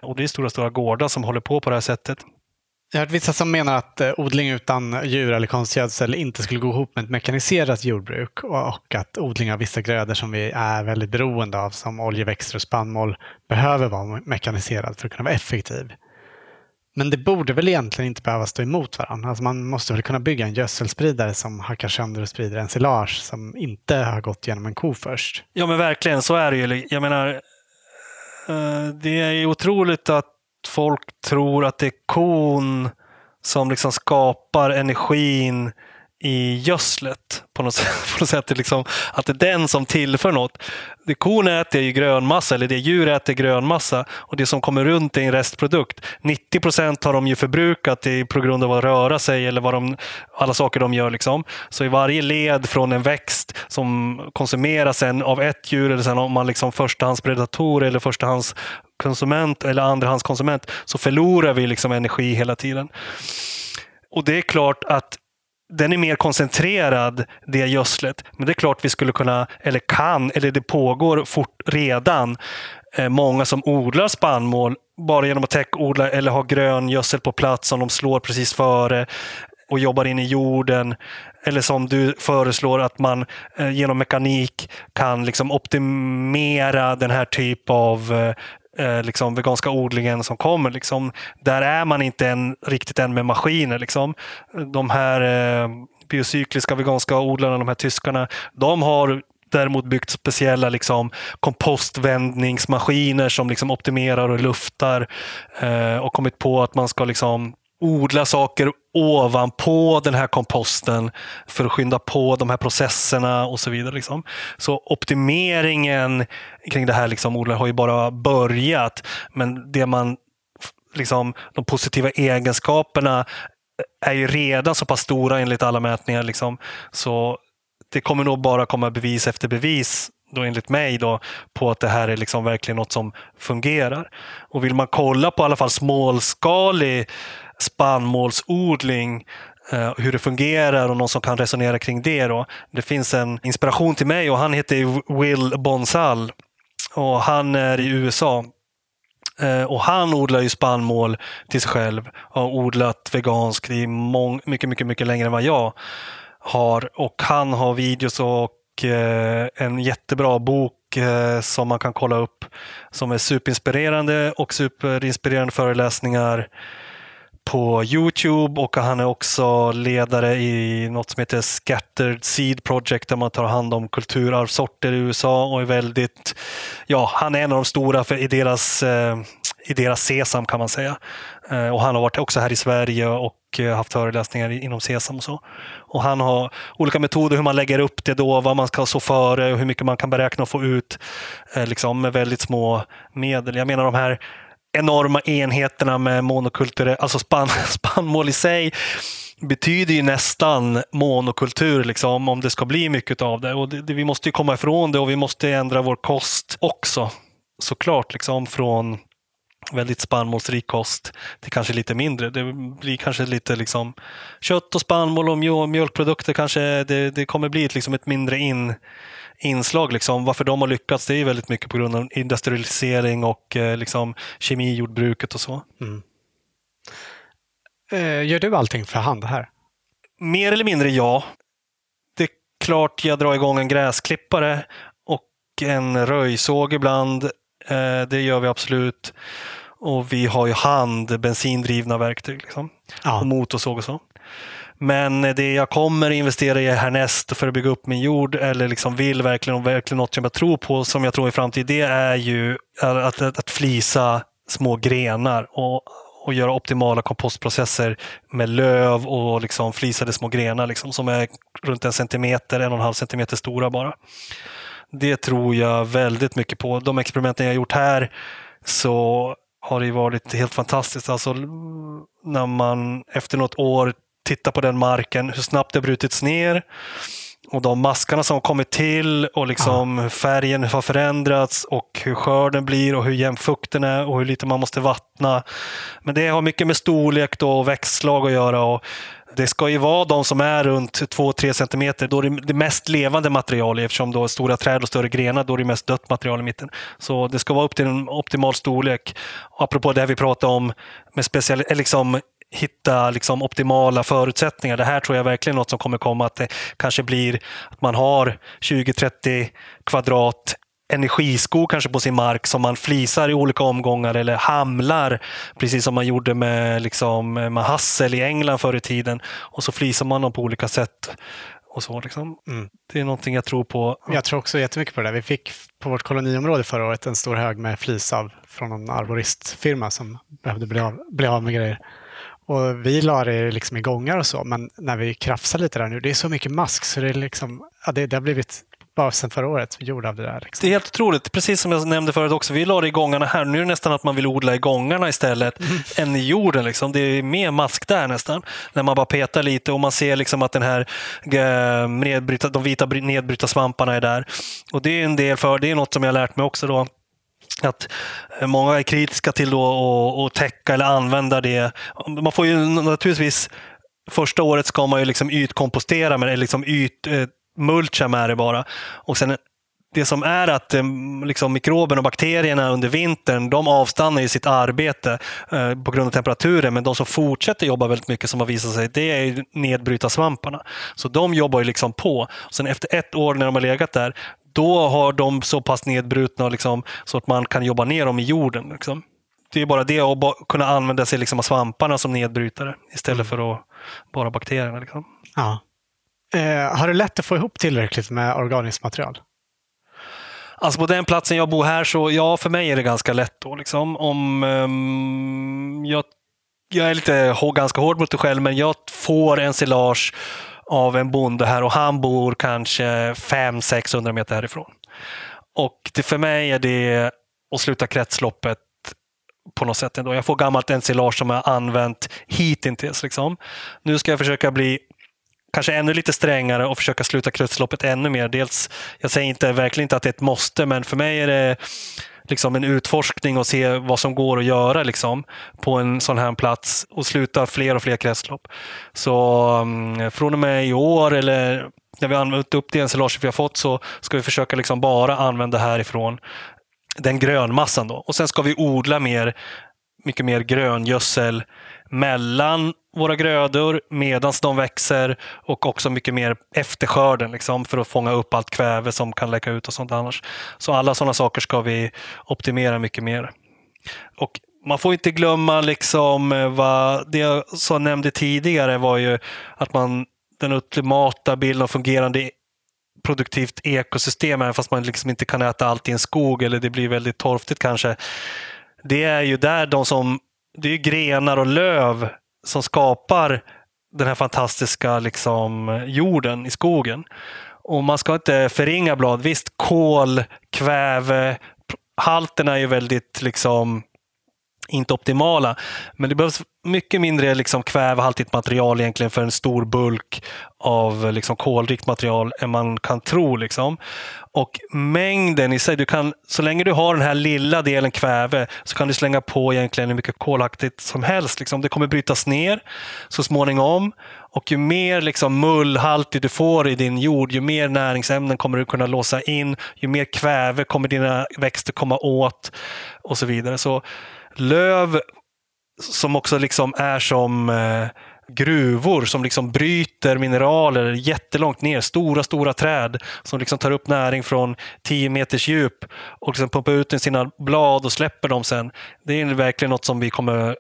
Och det är stora, stora gårdar som håller på på det här sättet. Jag har hört vissa som menar att eh, odling utan djur eller konstgödsel inte skulle gå ihop med ett mekaniserat jordbruk och att odling av vissa grödor som vi är väldigt beroende av, som oljeväxter och spannmål, behöver vara mekaniserad för att kunna vara effektiv. Men det borde väl egentligen inte behöva stå emot varandra. Alltså man måste väl kunna bygga en gödselspridare som hackar sönder och sprider ensilage som inte har gått genom en ko först. Ja men verkligen, så är det ju. Jag menar, eh, det är otroligt att folk tror att det är kon som liksom skapar energin i gödslet på något sätt. På något sätt liksom, att det är den som tillför något. Det kon äter ju grönmassa, eller det djur äter grönmassa och det som kommer runt är en restprodukt. 90 procent har de ju förbrukat på grund av att röra sig eller vad de, alla saker de gör. Liksom. Så i varje led från en växt som konsumeras sen av ett djur eller sen om man liksom förstahandspredator eller förstahandskonsument eller andrahandskonsument så förlorar vi liksom energi hela tiden. Och det är klart att den är mer koncentrerad, det gödslet. Men det är klart vi skulle kunna, eller kan, eller det pågår fort redan. Eh, många som odlar spannmål bara genom att täckodla eller ha grön gödsel på plats som de slår precis före och jobbar in i jorden. Eller som du föreslår att man eh, genom mekanik kan liksom optimera den här typ av eh, eh, liksom veganska odlingen som kommer. Liksom, där är man inte än, riktigt än med maskiner. Liksom. De här eh, biocykliska veganska odlarna, de här tyskarna, de har däremot byggt speciella liksom, kompostvändningsmaskiner som liksom optimerar och luftar eh, och kommit på att man ska liksom odla saker ovanpå den här komposten för att skynda på de här processerna och så vidare. Liksom. Så optimeringen kring det här liksom, odlar har ju bara börjat. Men det man, liksom, de positiva egenskaperna är ju redan så pass stora enligt alla mätningar. Liksom. Så det kommer nog bara komma bevis efter bevis då enligt mig då, på att det här är liksom verkligen något som fungerar. Och vill man kolla på i alla fall småskalig spannmålsodling eh, hur det fungerar och någon som kan resonera kring det. Då. Det finns en inspiration till mig och han heter Will Bonsall och han är i USA. Eh, och han odlar ju spannmål till sig själv och har odlat veganskt i mycket, mycket, mycket längre än vad jag har. Och han har videos och eh, en jättebra bok som man kan kolla upp som är superinspirerande och superinspirerande föreläsningar på Youtube och han är också ledare i något som heter Scattered Seed Project där man tar hand om kulturarvssorter i USA och är väldigt, ja, han är en av de stora för, i, deras, eh, i deras sesam kan man säga. Eh, och han har varit också här i Sverige och och eh, haft föreläsningar inom Sesam och så. Och han har olika metoder hur man lägger upp det då, vad man ska så före och hur mycket man kan beräkna och få ut eh, liksom med väldigt små medel. Jag menar de här enorma enheterna med monokulturell, alltså spann, spannmål i sig betyder ju nästan monokultur liksom, om det ska bli mycket av det. Och det, det, vi måste komma ifrån det och vi måste ändra vår kost också. Såklart, liksom från väldigt spannmålsrik kost till kanske lite mindre. Det blir kanske lite liksom kött och spannmål och mjölkprodukter kanske det, det kommer bli liksom ett mindre in, inslag. Liksom. Varför de har lyckats det är väldigt mycket på grund av industrialisering och eh, liksom, kemijordbruket och så. Mm. Eh, gör du allting för hand här? Mer eller mindre ja. Det är klart jag drar igång en gräsklippare och en röjsåg ibland. Eh, det gör vi absolut. Och vi har ju hand, bensindrivna verktyg. Liksom. Ja. Och motorsåg och så. Men det jag kommer investera i härnäst för att bygga upp min jord eller liksom vill verkligen, och verkligen något som jag tror på, som jag tror i framtiden, det är ju att, att, att flisa små grenar och, och göra optimala kompostprocesser med löv och liksom flisade små grenar liksom, som är runt en centimeter, en och en halv centimeter stora bara. Det tror jag väldigt mycket på. De experimenten jag gjort här så har det varit helt fantastiskt. Alltså, när man efter något år tittar på den marken, hur snabbt det har brutits ner och de maskarna som har kommit till och liksom ja. färgen har förändrats och hur skörden blir och hur jämn fukten är och hur lite man måste vattna. Men det har mycket med storlek och växtslag att göra. Och det ska ju vara de som är runt 2-3 centimeter. Då är det mest levande material eftersom då stora träd och större grenar, då är det mest dött material i mitten. Så det ska vara upp till en optimal storlek. Apropå det vi pratade om med special, liksom hitta liksom optimala förutsättningar. Det här tror jag verkligen är något som kommer komma. Att det kanske blir att man har 20-30 kvadrat energiskog kanske på sin mark som man flisar i olika omgångar eller hamlar, precis som man gjorde med, liksom, med hassel i England förr i tiden. Och så flisar man dem på olika sätt. Och så, liksom. Mm. Det är någonting jag tror på. Jag tror också jättemycket på det. Vi fick på vårt koloniområde förra året en stor hög med flis av från en arboristfirma som behövde bli av, bli av med grejer. Och vi la det liksom i gångar och så, men när vi krafsar lite där nu, det är så mycket mask så det, är liksom, ja, det, det har blivit bara sedan förra året gjord av det där. Liksom. Det är helt otroligt. Precis som jag nämnde förut också, vi la det i gångarna här. Nu är det nästan att man vill odla i gångarna istället mm. än i jorden. Liksom. Det är mer mask där nästan. När man bara petar lite och man ser liksom att den här eh, nedbryta, de vita nedbryta svamparna är där. Och det är en del för, det är något som jag har lärt mig också då att många är kritiska till att täcka eller använda det. Man får ju naturligtvis Första året ska man ju liksom ytkompostera med liksom yt, eh, mulcha med det bara. Och sen det som är att eh, liksom, mikroberna och bakterierna under vintern, de avstannar i sitt arbete eh, på grund av temperaturen. Men de som fortsätter jobba väldigt mycket, som har visat sig, det är nedbryta svamparna. Så de jobbar ju liksom på. Sen efter ett år när de har legat där, då har de så pass nedbrutna liksom, så att man kan jobba ner dem i jorden. Liksom. Det är bara det att kunna använda sig liksom av svamparna som nedbrytare istället mm. för att bara bakterierna. Liksom. Ja. Eh, har du lätt att få ihop tillräckligt med organiskt material? Alltså på den platsen jag bor här så ja, för mig är det ganska lätt. Då, liksom. Om um, jag, jag är lite ganska hård mot mig själv, men jag får en silage av en bonde här och han bor kanske 500-600 meter härifrån. Och det, för mig är det att sluta kretsloppet på något sätt. Ändå. Jag får gammalt ensilage som jag använt hittills. Liksom. Nu ska jag försöka bli kanske ännu lite strängare och försöka sluta kretsloppet ännu mer. Dels, jag säger inte, verkligen inte att det är ett måste, men för mig är det liksom en utforskning och se vad som går att göra liksom, på en sån här plats och sluta fler och fler kretslopp. Så um, från och med i år eller när vi använt upp det ensilage vi har fått så ska vi försöka liksom bara använda härifrån den grönmassan. Då. Och sen ska vi odla mer, mycket mer gröngödsel mellan våra grödor medan de växer och också mycket mer efter skörden liksom, för att fånga upp allt kväve som kan läcka ut och sånt annars. Så alla sådana saker ska vi optimera mycket mer. Och man får inte glömma liksom vad det jag så nämnde tidigare var ju att man den ultimata bilden av fungerande produktivt ekosystem, även fast man liksom inte kan äta allt i en skog eller det blir väldigt torftigt kanske. Det är ju där de som, det är grenar och löv som skapar den här fantastiska liksom, jorden i skogen. Och man ska inte förringa blad. Visst, kol, kväve, halterna är ju väldigt liksom inte optimala. Men det behövs mycket mindre liksom kvävehaltigt material egentligen för en stor bulk av liksom kolrikt material än man kan tro. Liksom. Och mängden i sig, du kan, så länge du har den här lilla delen kväve så kan du slänga på egentligen hur mycket kolaktigt som helst. Liksom. Det kommer brytas ner så småningom. Och ju mer liksom mullhaltigt du får i din jord, ju mer näringsämnen kommer du kunna låsa in, ju mer kväve kommer dina växter komma åt och så vidare. Så löv som också liksom är som eh, gruvor som liksom bryter mineraler jättelångt ner. Stora, stora träd som liksom tar upp näring från 10 meters djup och liksom pumpar ut i sina blad och släpper dem sen. Det är verkligen något som vi kommer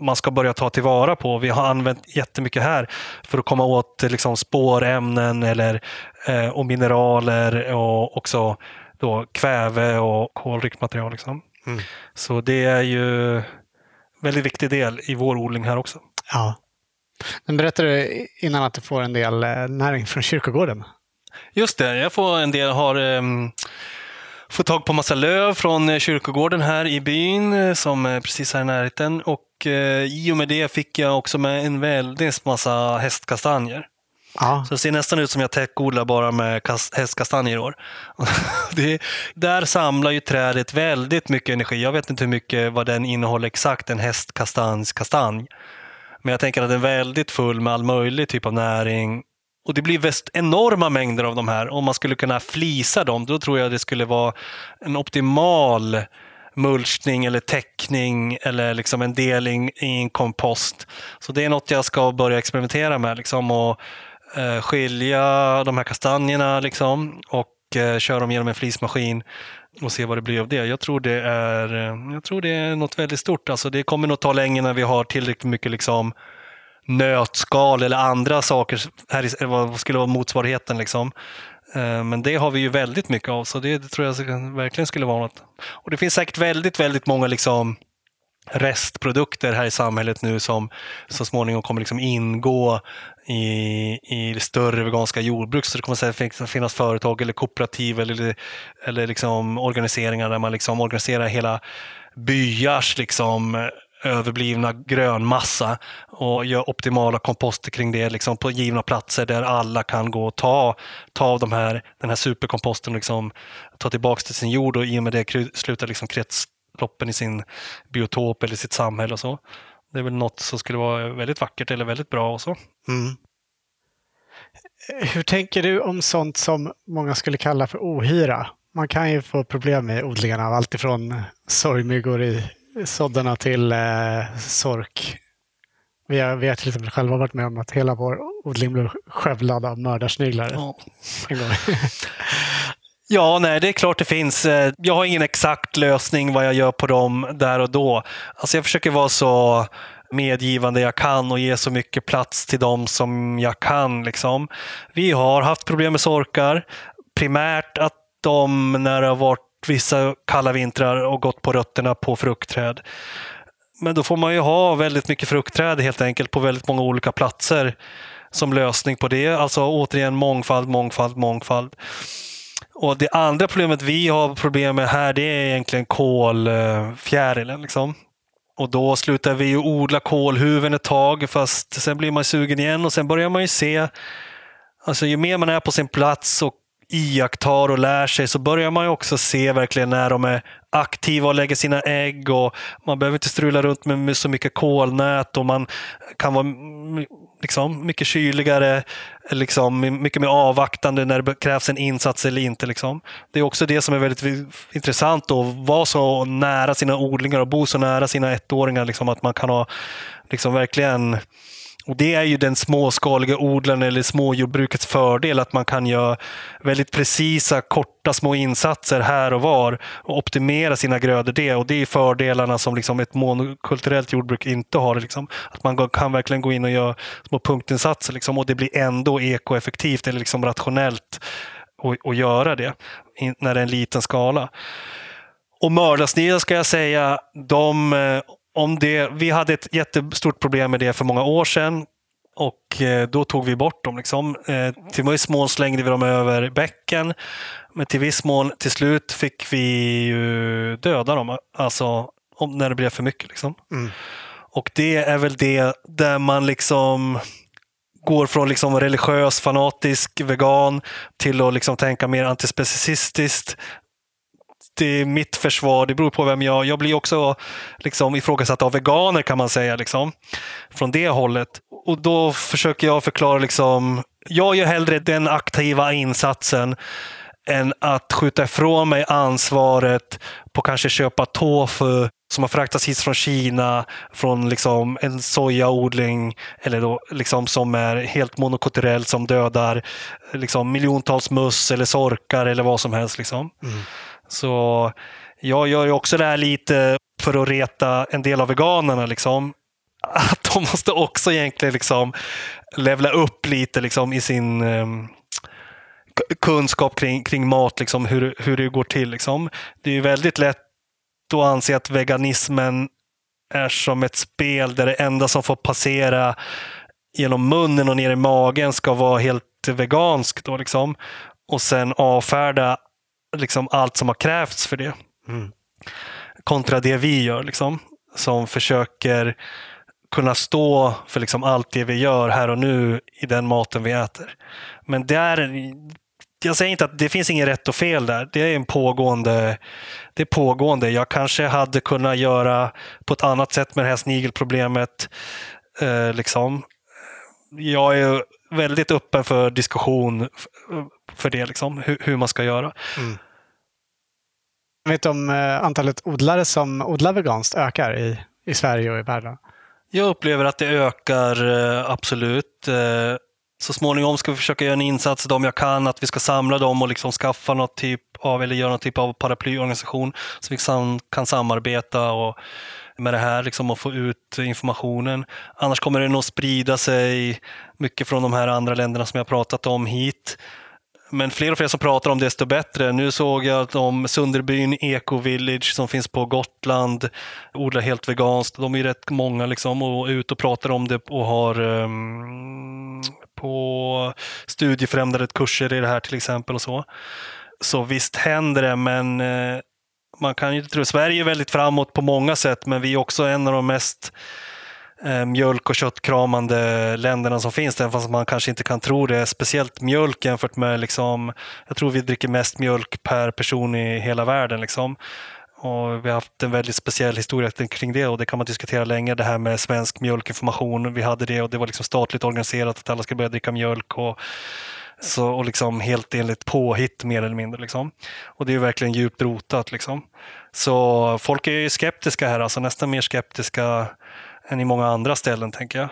man ska börja ta tillvara på. Vi har använt jättemycket här för att komma åt liksom spårämnen eller, eh, och mineraler och också då kväve och kolrikt material. Liksom. Mm. Så det är ju en väldigt viktig del i vår odling här också. Ja. Men berättade du innan att du får en del eh, näring från kyrkogården? Just det, jag får en del, har um, fått tag på massa löv från eh, kyrkogården här i byn eh, som är precis här i närheten. Och uh, i och med det fick jag också med en väldigt massa hästkastanjer. Ja. Så det ser nästan ut som jag täckodlar bara med hästkastanjer i år. det, där samlar ju trädet väldigt mycket energi. Jag vet inte hur mycket vad den innehåller exakt, en hästkastanjs kastanj. Men jag tänker att den är väldigt full med all möjlig typ av näring. Och det blir väst enorma mängder av de här. Om man skulle kunna flisa dem, då tror jag det skulle vara en optimal mulchning eller täckning eller liksom en delning i en kompost. Så det är något jag ska börja experimentera med. Liksom, och Eh, skilja de här kastanjerna liksom, och eh, köra dem genom en flismaskin och se vad det blir av det. Jag tror det är, eh, jag tror det är något väldigt stort. Alltså det kommer nog ta länge när vi har tillräckligt mycket liksom nötskal eller andra saker. Här vad skulle vara motsvarigheten. Liksom. Eh, men det har vi ju väldigt mycket av, så det, det tror jag verkligen skulle vara något. Och det finns säkert väldigt, väldigt många liksom restprodukter här i samhället nu som så småningom kommer liksom ingå i, i större veganska jordbruk. Så det kommer säkert finnas företag eller kooperativ eller, eller liksom organiseringar där man liksom organiserar hela byars liksom överblivna grönmassa och gör optimala komposter kring det liksom på givna platser där alla kan gå och ta, ta av de här, den här superkomposten och liksom ta tillbaka till sin jord och i och med det slutar liksom kretsloppen i sin biotop eller sitt samhälle och så. Det är väl något som skulle vara väldigt vackert eller väldigt bra och så. Mm. Hur tänker du om sånt som många skulle kalla för ohyra? Man kan ju få problem med odlingarna av allt ifrån sorgmyggor i såddarna till eh, sork. Vi har, vi har till exempel själva varit med om att hela vår odling blev skövlad av mördarsniglar. Ja. Ja, nej, det är klart det finns. Eh, jag har ingen exakt lösning vad jag gör på dem där och då. Alltså jag försöker vara så medgivande jag kan och ge så mycket plats till dem som jag kan. Liksom. Vi har haft problem med sorkar. Primärt att de, när det har varit vissa kalla vintrar och gått på rötterna på fruktträd. Men då får man ju ha väldigt mycket fruktträd helt enkelt på väldigt många olika platser som lösning på det. Alltså återigen mångfald, mångfald, mångfald. Och Det andra problemet vi har problem med här det är egentligen kolfjärilen. Liksom. Och då slutar vi ju odla kolhuven ett tag fast sen blir man sugen igen och sen börjar man ju se Alltså ju mer man är på sin plats och iakttar och lär sig så börjar man ju också se verkligen när de är aktiva och lägger sina ägg och man behöver inte strula runt med så mycket kolnät och man kan vara liksom, mycket kyligare, liksom, mycket mer avvaktande när det krävs en insats eller inte. Liksom. Det är också det som är väldigt intressant att vara så nära sina odlingar och bo så nära sina ettåringar. Liksom, att man kan ha liksom, verkligen och Det är ju den småskaliga odlaren eller småjordbrukets fördel att man kan göra väldigt precisa, korta små insatser här och var och optimera sina grödor det. Och det är fördelarna som liksom ett monokulturellt jordbruk inte har. Liksom. Att man kan verkligen gå in och göra små punktinsatser liksom, och det blir ändå ekoeffektivt eller liksom rationellt att göra det när det är en liten skala. Och mördarsniglar ska jag säga, de eh, om det, vi hade ett jättestort problem med det för många år sedan. Och eh, då tog vi bort dem. Liksom. Eh, till viss mån slängde vi dem över bäcken. Men till viss mån, till slut fick vi ju döda dem. Alltså om, när det blev för mycket. Liksom. Mm. Och det är väl det där man liksom går från liksom religiös, fanatisk vegan till att liksom tänka mer antispecicistiskt. Det är mitt försvar, det beror på vem jag Jag blir också liksom ifrågasatt av veganer kan man säga. Liksom, från det hållet. Och då försöker jag förklara, liksom, jag gör hellre den aktiva insatsen än att skjuta ifrån mig ansvaret på kanske köpa tofu som har fraktats hit från Kina, från liksom en sojaodling eller då liksom som är helt monokulturell som dödar liksom miljontals möss eller sorkar eller vad som helst. Liksom. Mm. Så jag gör ju också det här lite för att reta en del av veganerna. Liksom. Att de måste också egentligen liksom levla upp lite liksom, i sin um, kunskap kring, kring mat, liksom, hur, hur det går till. Liksom. Det är ju väldigt lätt att anse att veganismen är som ett spel där det enda som får passera genom munnen och ner i magen ska vara helt veganskt. Då, liksom. Och sen avfärda liksom, allt som har krävts för det. Mm. Kontra det vi gör, liksom, som försöker kunna stå för liksom allt det vi gör här och nu i den maten vi äter. Men där, jag säger inte att det finns inget rätt och fel där. Det är en pågående, det är pågående. Jag kanske hade kunnat göra på ett annat sätt med det här snigelproblemet. Eh, liksom. Jag är väldigt öppen för diskussion för det, liksom, hur, hur man ska göra. Mm. Vet du om eh, antalet odlare som odlar veganskt ökar i, i Sverige och i världen? Jag upplever att det ökar, eh, absolut. Eh, så småningom ska vi försöka göra en insats, de jag kan, att vi ska samla dem och liksom skaffa något typ av, eller göra någon typ av paraplyorganisation så vi kan samarbeta och med det här liksom och få ut informationen. Annars kommer det nog sprida sig mycket från de här andra länderna som jag pratat om hit. Men fler och fler som pratar om det, desto bättre. Nu såg jag att om Sunderbyn Eco Village som finns på Gotland odlar helt veganskt. De är rätt många liksom och är ute och pratar om det och har um, på studiefrämjande kurser i det här till exempel och så. Så visst händer det, men uh, man kan ju inte tro. Sverige är väldigt framåt på många sätt, men vi är också en av de mest Eh, mjölk och köttkramande länderna som finns, även fast man kanske inte kan tro det. Speciellt mjölk jämfört med, liksom, jag tror vi dricker mest mjölk per person i hela världen. Liksom. Och vi har haft en väldigt speciell historia kring det och det kan man diskutera länge. Det här med svensk mjölkinformation. Vi hade det och det var liksom statligt organiserat att alla skulle börja dricka mjölk. Och, så, och liksom helt enligt påhitt mer eller mindre. Liksom. Och det är verkligen djupt rotat. Liksom. Så folk är skeptiska här, alltså nästan mer skeptiska än i många andra ställen, tänker jag.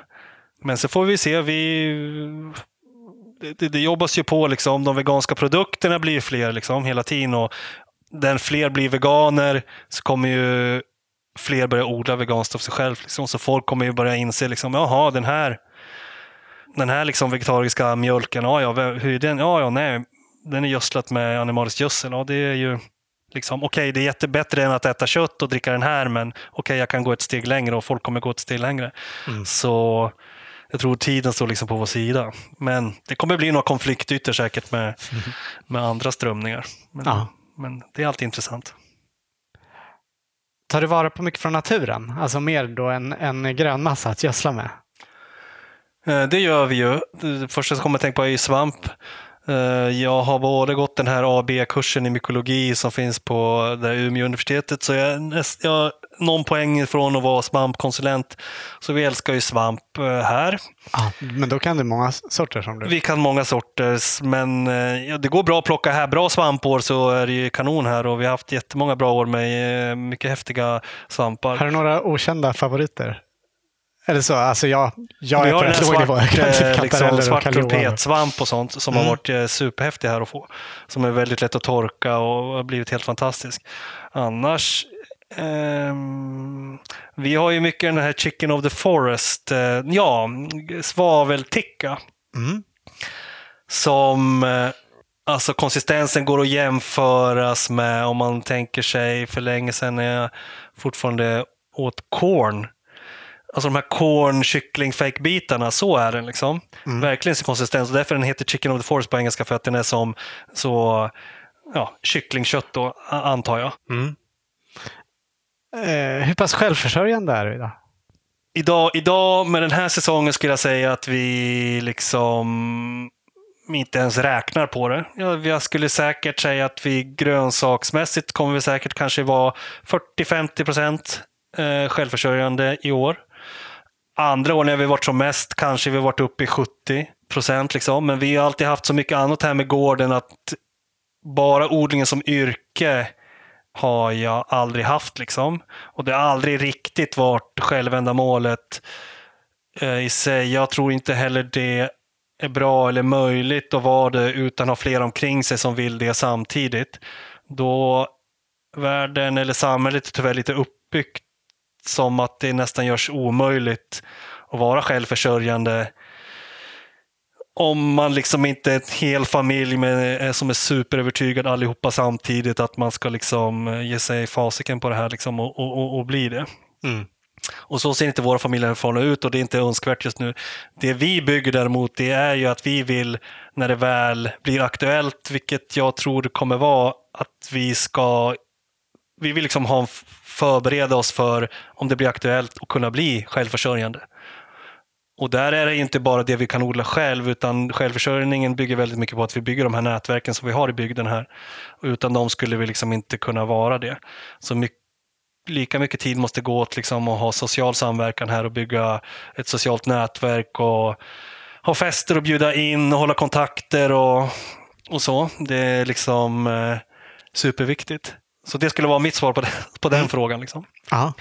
Men så får vi se. Vi, det, det jobbas ju på, liksom. de veganska produkterna blir fler liksom, hela tiden. Och när fler blir veganer så kommer ju fler börja odla veganskt av sig själv. Liksom. Så folk kommer ju börja inse, liksom, jaha, den här, den här liksom vegetariska mjölken, ja, ja, hur är den? Ja, ja, nej, den är gödslat med animalisk gödsel. Ja, det är ju Liksom, okej, okay, det är jättebättre än att äta kött och dricka den här, men okej, okay, jag kan gå ett steg längre och folk kommer gå ett steg längre. Mm. Så jag tror tiden står liksom på vår sida. Men det kommer bli några konfliktytor säkert med, mm. med andra strömningar. Men, ja. men det är alltid intressant. Tar du vara på mycket från naturen? Alltså mer då en, en grönmassa att gödsla med? Eh, det gör vi ju. Det första som kommer att tänka på är svamp. Eh, jag har både gått den här AB-kursen i mykologi som finns på det Umeå universitetet, så jag, jag någon poäng ifrån att vara svampkonsulent. Så vi älskar ju svamp eh, här. Ah, men då kan du många sorter som du? Vi kan många sorter, men eh, ja, det går bra att plocka här. Bra svampår så är det ju kanon här och vi har haft jättemånga bra år med mycket häftiga svampar. Har du några okända favoriter? Eller så, alltså jag, jag är på rätt låg nivå. Svart, liksom, svart trumpetsvamp och sånt som mm. har varit eh, superhäftig här att få. Som är väldigt lätt att torka och har blivit helt fantastisk. Annars, um, vi har ju mycket den här Chicken of the Forest, uh, ja, svavelticka. Mm. Som, uh, alltså konsistensen går att jämföras med om man tänker sig för länge sedan när jag fortfarande åt korn. Alltså de här corn kyckling fake bitarna så är den liksom. Mm. Verkligen sin konsistens och därför den heter Chicken of the Forest på engelska för att den är som så ja, kycklingkött då, antar jag. Mm. Eh, hur pass självförsörjande är du idag? Idag, idag med den här säsongen skulle jag säga att vi liksom inte ens räknar på det. Jag skulle säkert säga att vi grönsaksmässigt kommer vi säkert kanske vara 40-50 procent eh, självförsörjande i år. Andra år när vi varit som mest kanske vi varit uppe i 70 procent. Liksom. Men vi har alltid haft så mycket annat här med gården att bara odlingen som yrke har jag aldrig haft. Liksom. Och det har aldrig riktigt varit självändamålet eh, i sig. Jag tror inte heller det är bra eller möjligt att vara det utan att ha fler omkring sig som vill det samtidigt. Då världen eller samhället är tyvärr lite uppbyggt som att det nästan görs omöjligt att vara självförsörjande om man liksom inte är en hel familj med, eh, som är superövertygad allihopa samtidigt att man ska liksom eh, ge sig fasiken på det här liksom och, och, och bli det. Mm. Och så ser inte våra familjer ut och det är inte önskvärt just nu. Det vi bygger däremot det är ju att vi vill när det väl blir aktuellt, vilket jag tror det kommer vara, att vi ska vi vill liksom ha, förbereda oss för om det blir aktuellt att kunna bli självförsörjande. Och där är det inte bara det vi kan odla själv, utan självförsörjningen bygger väldigt mycket på att vi bygger de här nätverken som vi har i bygden här. Utan dem skulle vi liksom inte kunna vara det. Så mycket, lika mycket tid måste gå åt liksom att ha social samverkan här och bygga ett socialt nätverk och ha fester och bjuda in och hålla kontakter och, och så. Det är liksom eh, superviktigt. Så det skulle vara mitt svar på, det, på den mm. frågan. Liksom. Ja.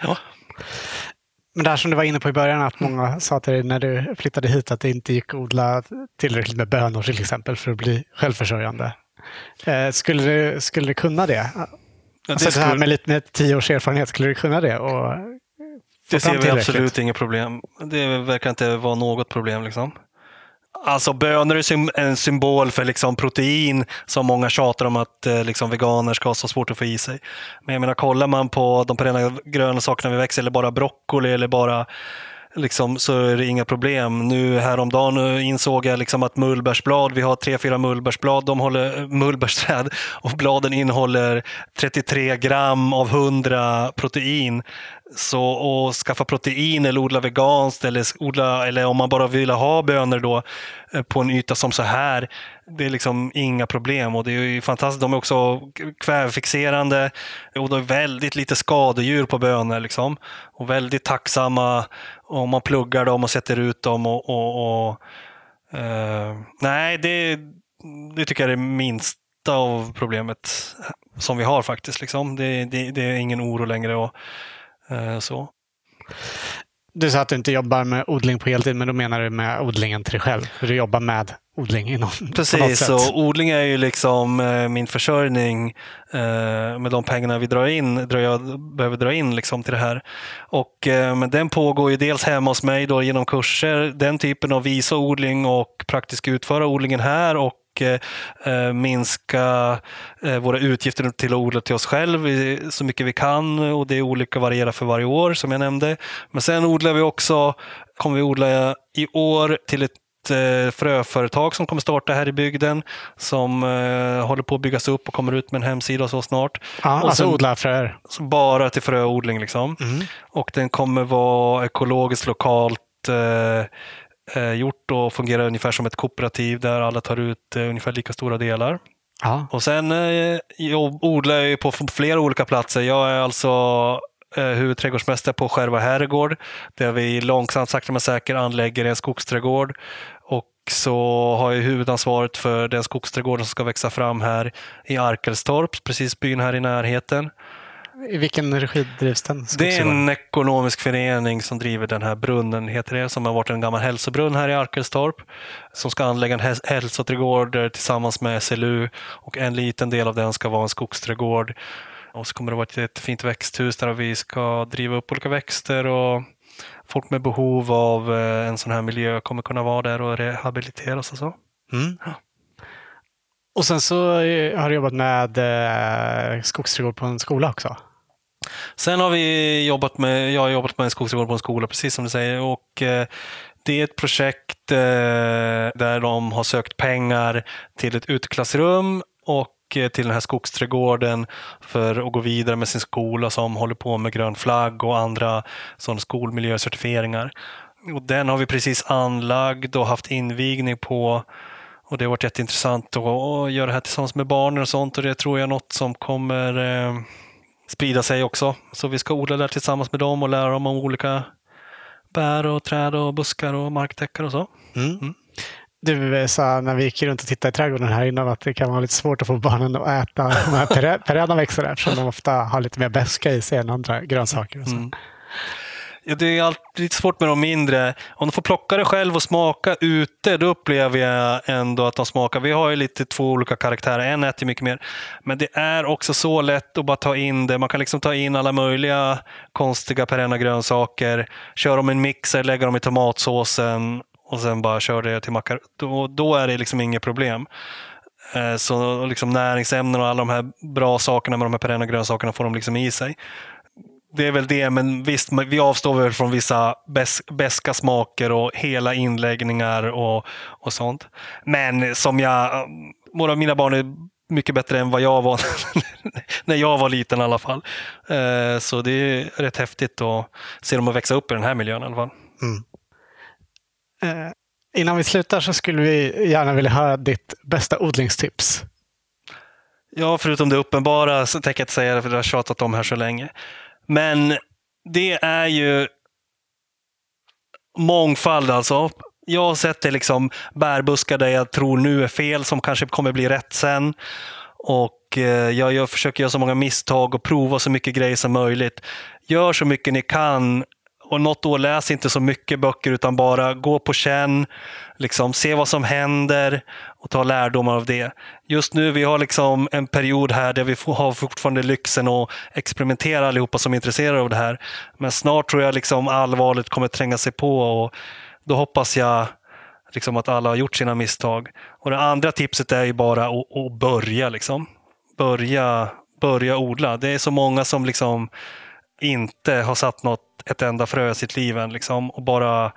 Men det här som du var inne på i början, att många sa till dig när du flyttade hit att det inte gick att odla tillräckligt med bönor till exempel för att bli självförsörjande. Eh, skulle, du, skulle du kunna det? Ja, det alltså skulle... det här med lite med tio års erfarenhet, skulle du kunna det? Och det ser vi absolut inget problem. Det verkar inte vara något problem. Liksom. Alltså bönor är en symbol för liksom protein som många tjatar om att eh, liksom veganer ska ha så svårt att få i sig. Men jag menar, kollar man på de perenna gröna sakerna vi växer, eller bara broccoli eller bara liksom, så är det inga problem. Nu häromdagen eh, insåg jag liksom att mullbärsblad, vi har tre, fyra mullbärsblad, de håller, eh, mullbärsträd och bladen innehåller 33 gram av 100 protein. Så att skaffa protein eller odla veganskt eller, odla, eller om man bara vill ha bönor då eh, på en yta som så här. Det är liksom inga problem och det är fantastiskt. De är också kvävfixerande och det är väldigt lite skadedjur på bönor. Liksom. Och väldigt tacksamma om man pluggar dem och sätter ut dem. Och, och, och uh, nej, det, det tycker jag är det minsta av problemet som vi har faktiskt. Liksom. Det, det, det är ingen oro längre. Och, så. Du sa att du inte jobbar med odling på heltid, men då menar du med odlingen till dig själv? För du jobbar med odling inom, Precis, så odling är ju liksom eh, min försörjning eh, med de pengarna vi drar in, jag behöver dra in liksom till det här. Och, men den pågår ju dels hemma hos mig då genom kurser, den typen av visa odling och praktisk utföra odlingen här och eh, minska eh, våra utgifter till att odla till oss själva så mycket vi kan och det är olika varierar för varje år som jag nämnde. Men sen odlar vi också, kommer vi odla i år till ett eh, fröföretag som kommer starta här i bygden som eh, håller på att byggas upp och kommer ut med en hemsida så snart. Ja, och alltså odla fröer? Bara till fröodling. Liksom. Mm. Och den kommer vara ekologiskt lokalt eh, eh, gjort och fungerar ungefär som ett kooperativ där alla tar ut eh, ungefär lika stora delar. Ja. Och sen eh, jag odlar jag på flera olika platser. Jag är alltså eh, huvudträdgårdsmästare på Skärva herrgård där vi långsamt, sakta men säkert anlägger en skogsträdgård. Och så har jag huvudansvaret för den skogsträdgården som ska växa fram här i Arkelstorp, precis byn här i närheten. I vilken regi drivs den? Det är en ekonomisk förening som driver den här brunnen, heter det, som har varit en gammal hälsobrunn här i Arkelstorp. Som ska anlägga en hälsoträdgård tillsammans med SLU och en liten del av den ska vara en skogsträdgård. Och så kommer det vara ett jättefint växthus där vi ska driva upp olika växter och folk med behov av eh, en sån här miljö kommer kunna vara där och rehabiliteras och så. Mm. Ja. Och sen så eh, har du jobbat med eh, skogsträdgård på en skola också? Sen har vi jobbat med, jag har jobbat med skogsträdgård på en skola, precis som du säger. Och, eh, det är ett projekt eh, där de har sökt pengar till ett uteklassrum och eh, till den här skogsträdgården för att gå vidare med sin skola som håller på med grön flagg och andra sådana skolmiljöcertifieringar. Och den har vi precis anlagd och haft invigning på och det har varit jätteintressant att göra det här tillsammans med barnen och sånt och det tror jag är något som kommer eh, sprida sig också. Så vi ska odla där tillsammans med dem och lära dem om olika bär och träd och buskar och marktäckare och så. Mm. Mm. Du sa när vi gick runt och tittade i trädgården här innan att det kan vara lite svårt att få barnen att äta de här perenna växterna eftersom de ofta har lite mer beska i sig än andra grönsaker. Och så. Mm. Ja, det är alltid lite svårt med de mindre. Om de får plocka det själv och smaka ute, då upplever jag ändå att de smakar. Vi har ju lite två olika karaktärer. En äter mycket mer. Men det är också så lätt att bara ta in det. Man kan liksom ta in alla möjliga konstiga perenna grönsaker, köra dem i en mixer, lägga dem i tomatsåsen och sen bara köra det till mackar. Då, då är det liksom inget problem. Eh, så liksom näringsämnen och alla de här bra sakerna med de här perenna grönsakerna får de liksom i sig det är väl det, men visst, vi avstår väl från vissa bäs, bäska smaker och hela inläggningar och, och sånt. Men som jag, våra mina barn är mycket bättre än vad jag var när jag var liten i alla fall. Eh, så det är rätt häftigt att se dem att växa upp i den här miljön i alla fall. Mm. Eh, innan vi slutar så skulle vi gärna vilja höra ditt bästa odlingstips. Ja, förutom det uppenbara så tänker jag inte säga det för det har tjatat om här så länge. Men det är ju mångfald alltså. Jag har sett det liksom bärbuskar där jag tror nu är fel som kanske kommer bli rätt sen. Och eh, jag, jag försöker göra så många misstag och prova så mycket grejer som möjligt. Gör så mycket ni kan och något år läs inte så mycket böcker utan bara gå på känn, liksom, se vad som händer och ta lärdomar av det. Just nu vi har liksom en period här där vi har fortfarande lyxen att experimentera allihopa som är intresserade av det här. Men snart tror jag liksom allvaret kommer tränga sig på och då hoppas jag liksom att alla har gjort sina misstag. Och Det andra tipset är ju bara att, att börja. Liksom. Börja, börja odla. Det är så många som liksom inte har satt något, ett enda frö i sitt liv än. Liksom, och bara,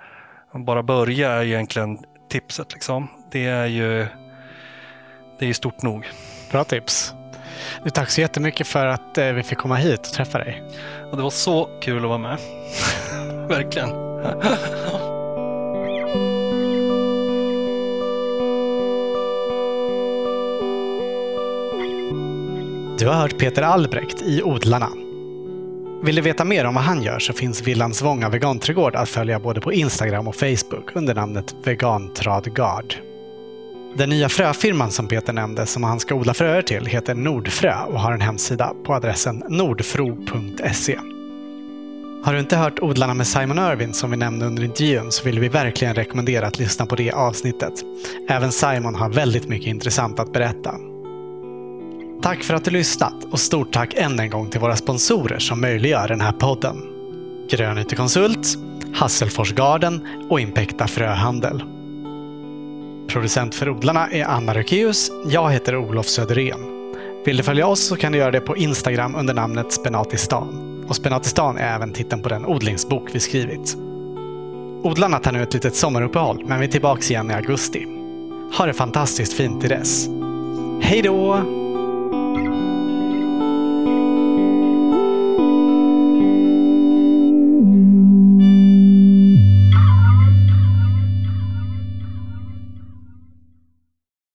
bara börja är egentligen tipset. Liksom. Det är ju det är stort nog. Bra tips. Du, tack så jättemycket för att eh, vi fick komma hit och träffa dig. Och det var så kul att vara med. Verkligen. Du har hört Peter Albrecht i Odlarna. Vill du veta mer om vad han gör så finns Villans Vånga veganträdgård att följa både på Instagram och Facebook under namnet Vegantradgard. Den nya fröfirman som Peter nämnde som han ska odla fröer till heter Nordfrö och har en hemsida på adressen nordfro.se. Har du inte hört Odlarna med Simon Irwin som vi nämnde under intervjun så vill vi verkligen rekommendera att lyssna på det avsnittet. Även Simon har väldigt mycket intressant att berätta. Tack för att du lyssnat och stort tack än en gång till våra sponsorer som möjliggör den här podden. Grönytekonsult, Hasselfors Garden och Impekta Fröhandel. Producent för odlarna är Anna Rökeus. Jag heter Olof Söderén. Vill du följa oss så kan du göra det på Instagram under namnet Spenatistan. Och Spenatistan är även titeln på den odlingsbok vi skrivit. Odlarna tar nu ett litet sommaruppehåll, men vi är tillbaka igen i augusti. Ha det fantastiskt fint till dess. Hej då!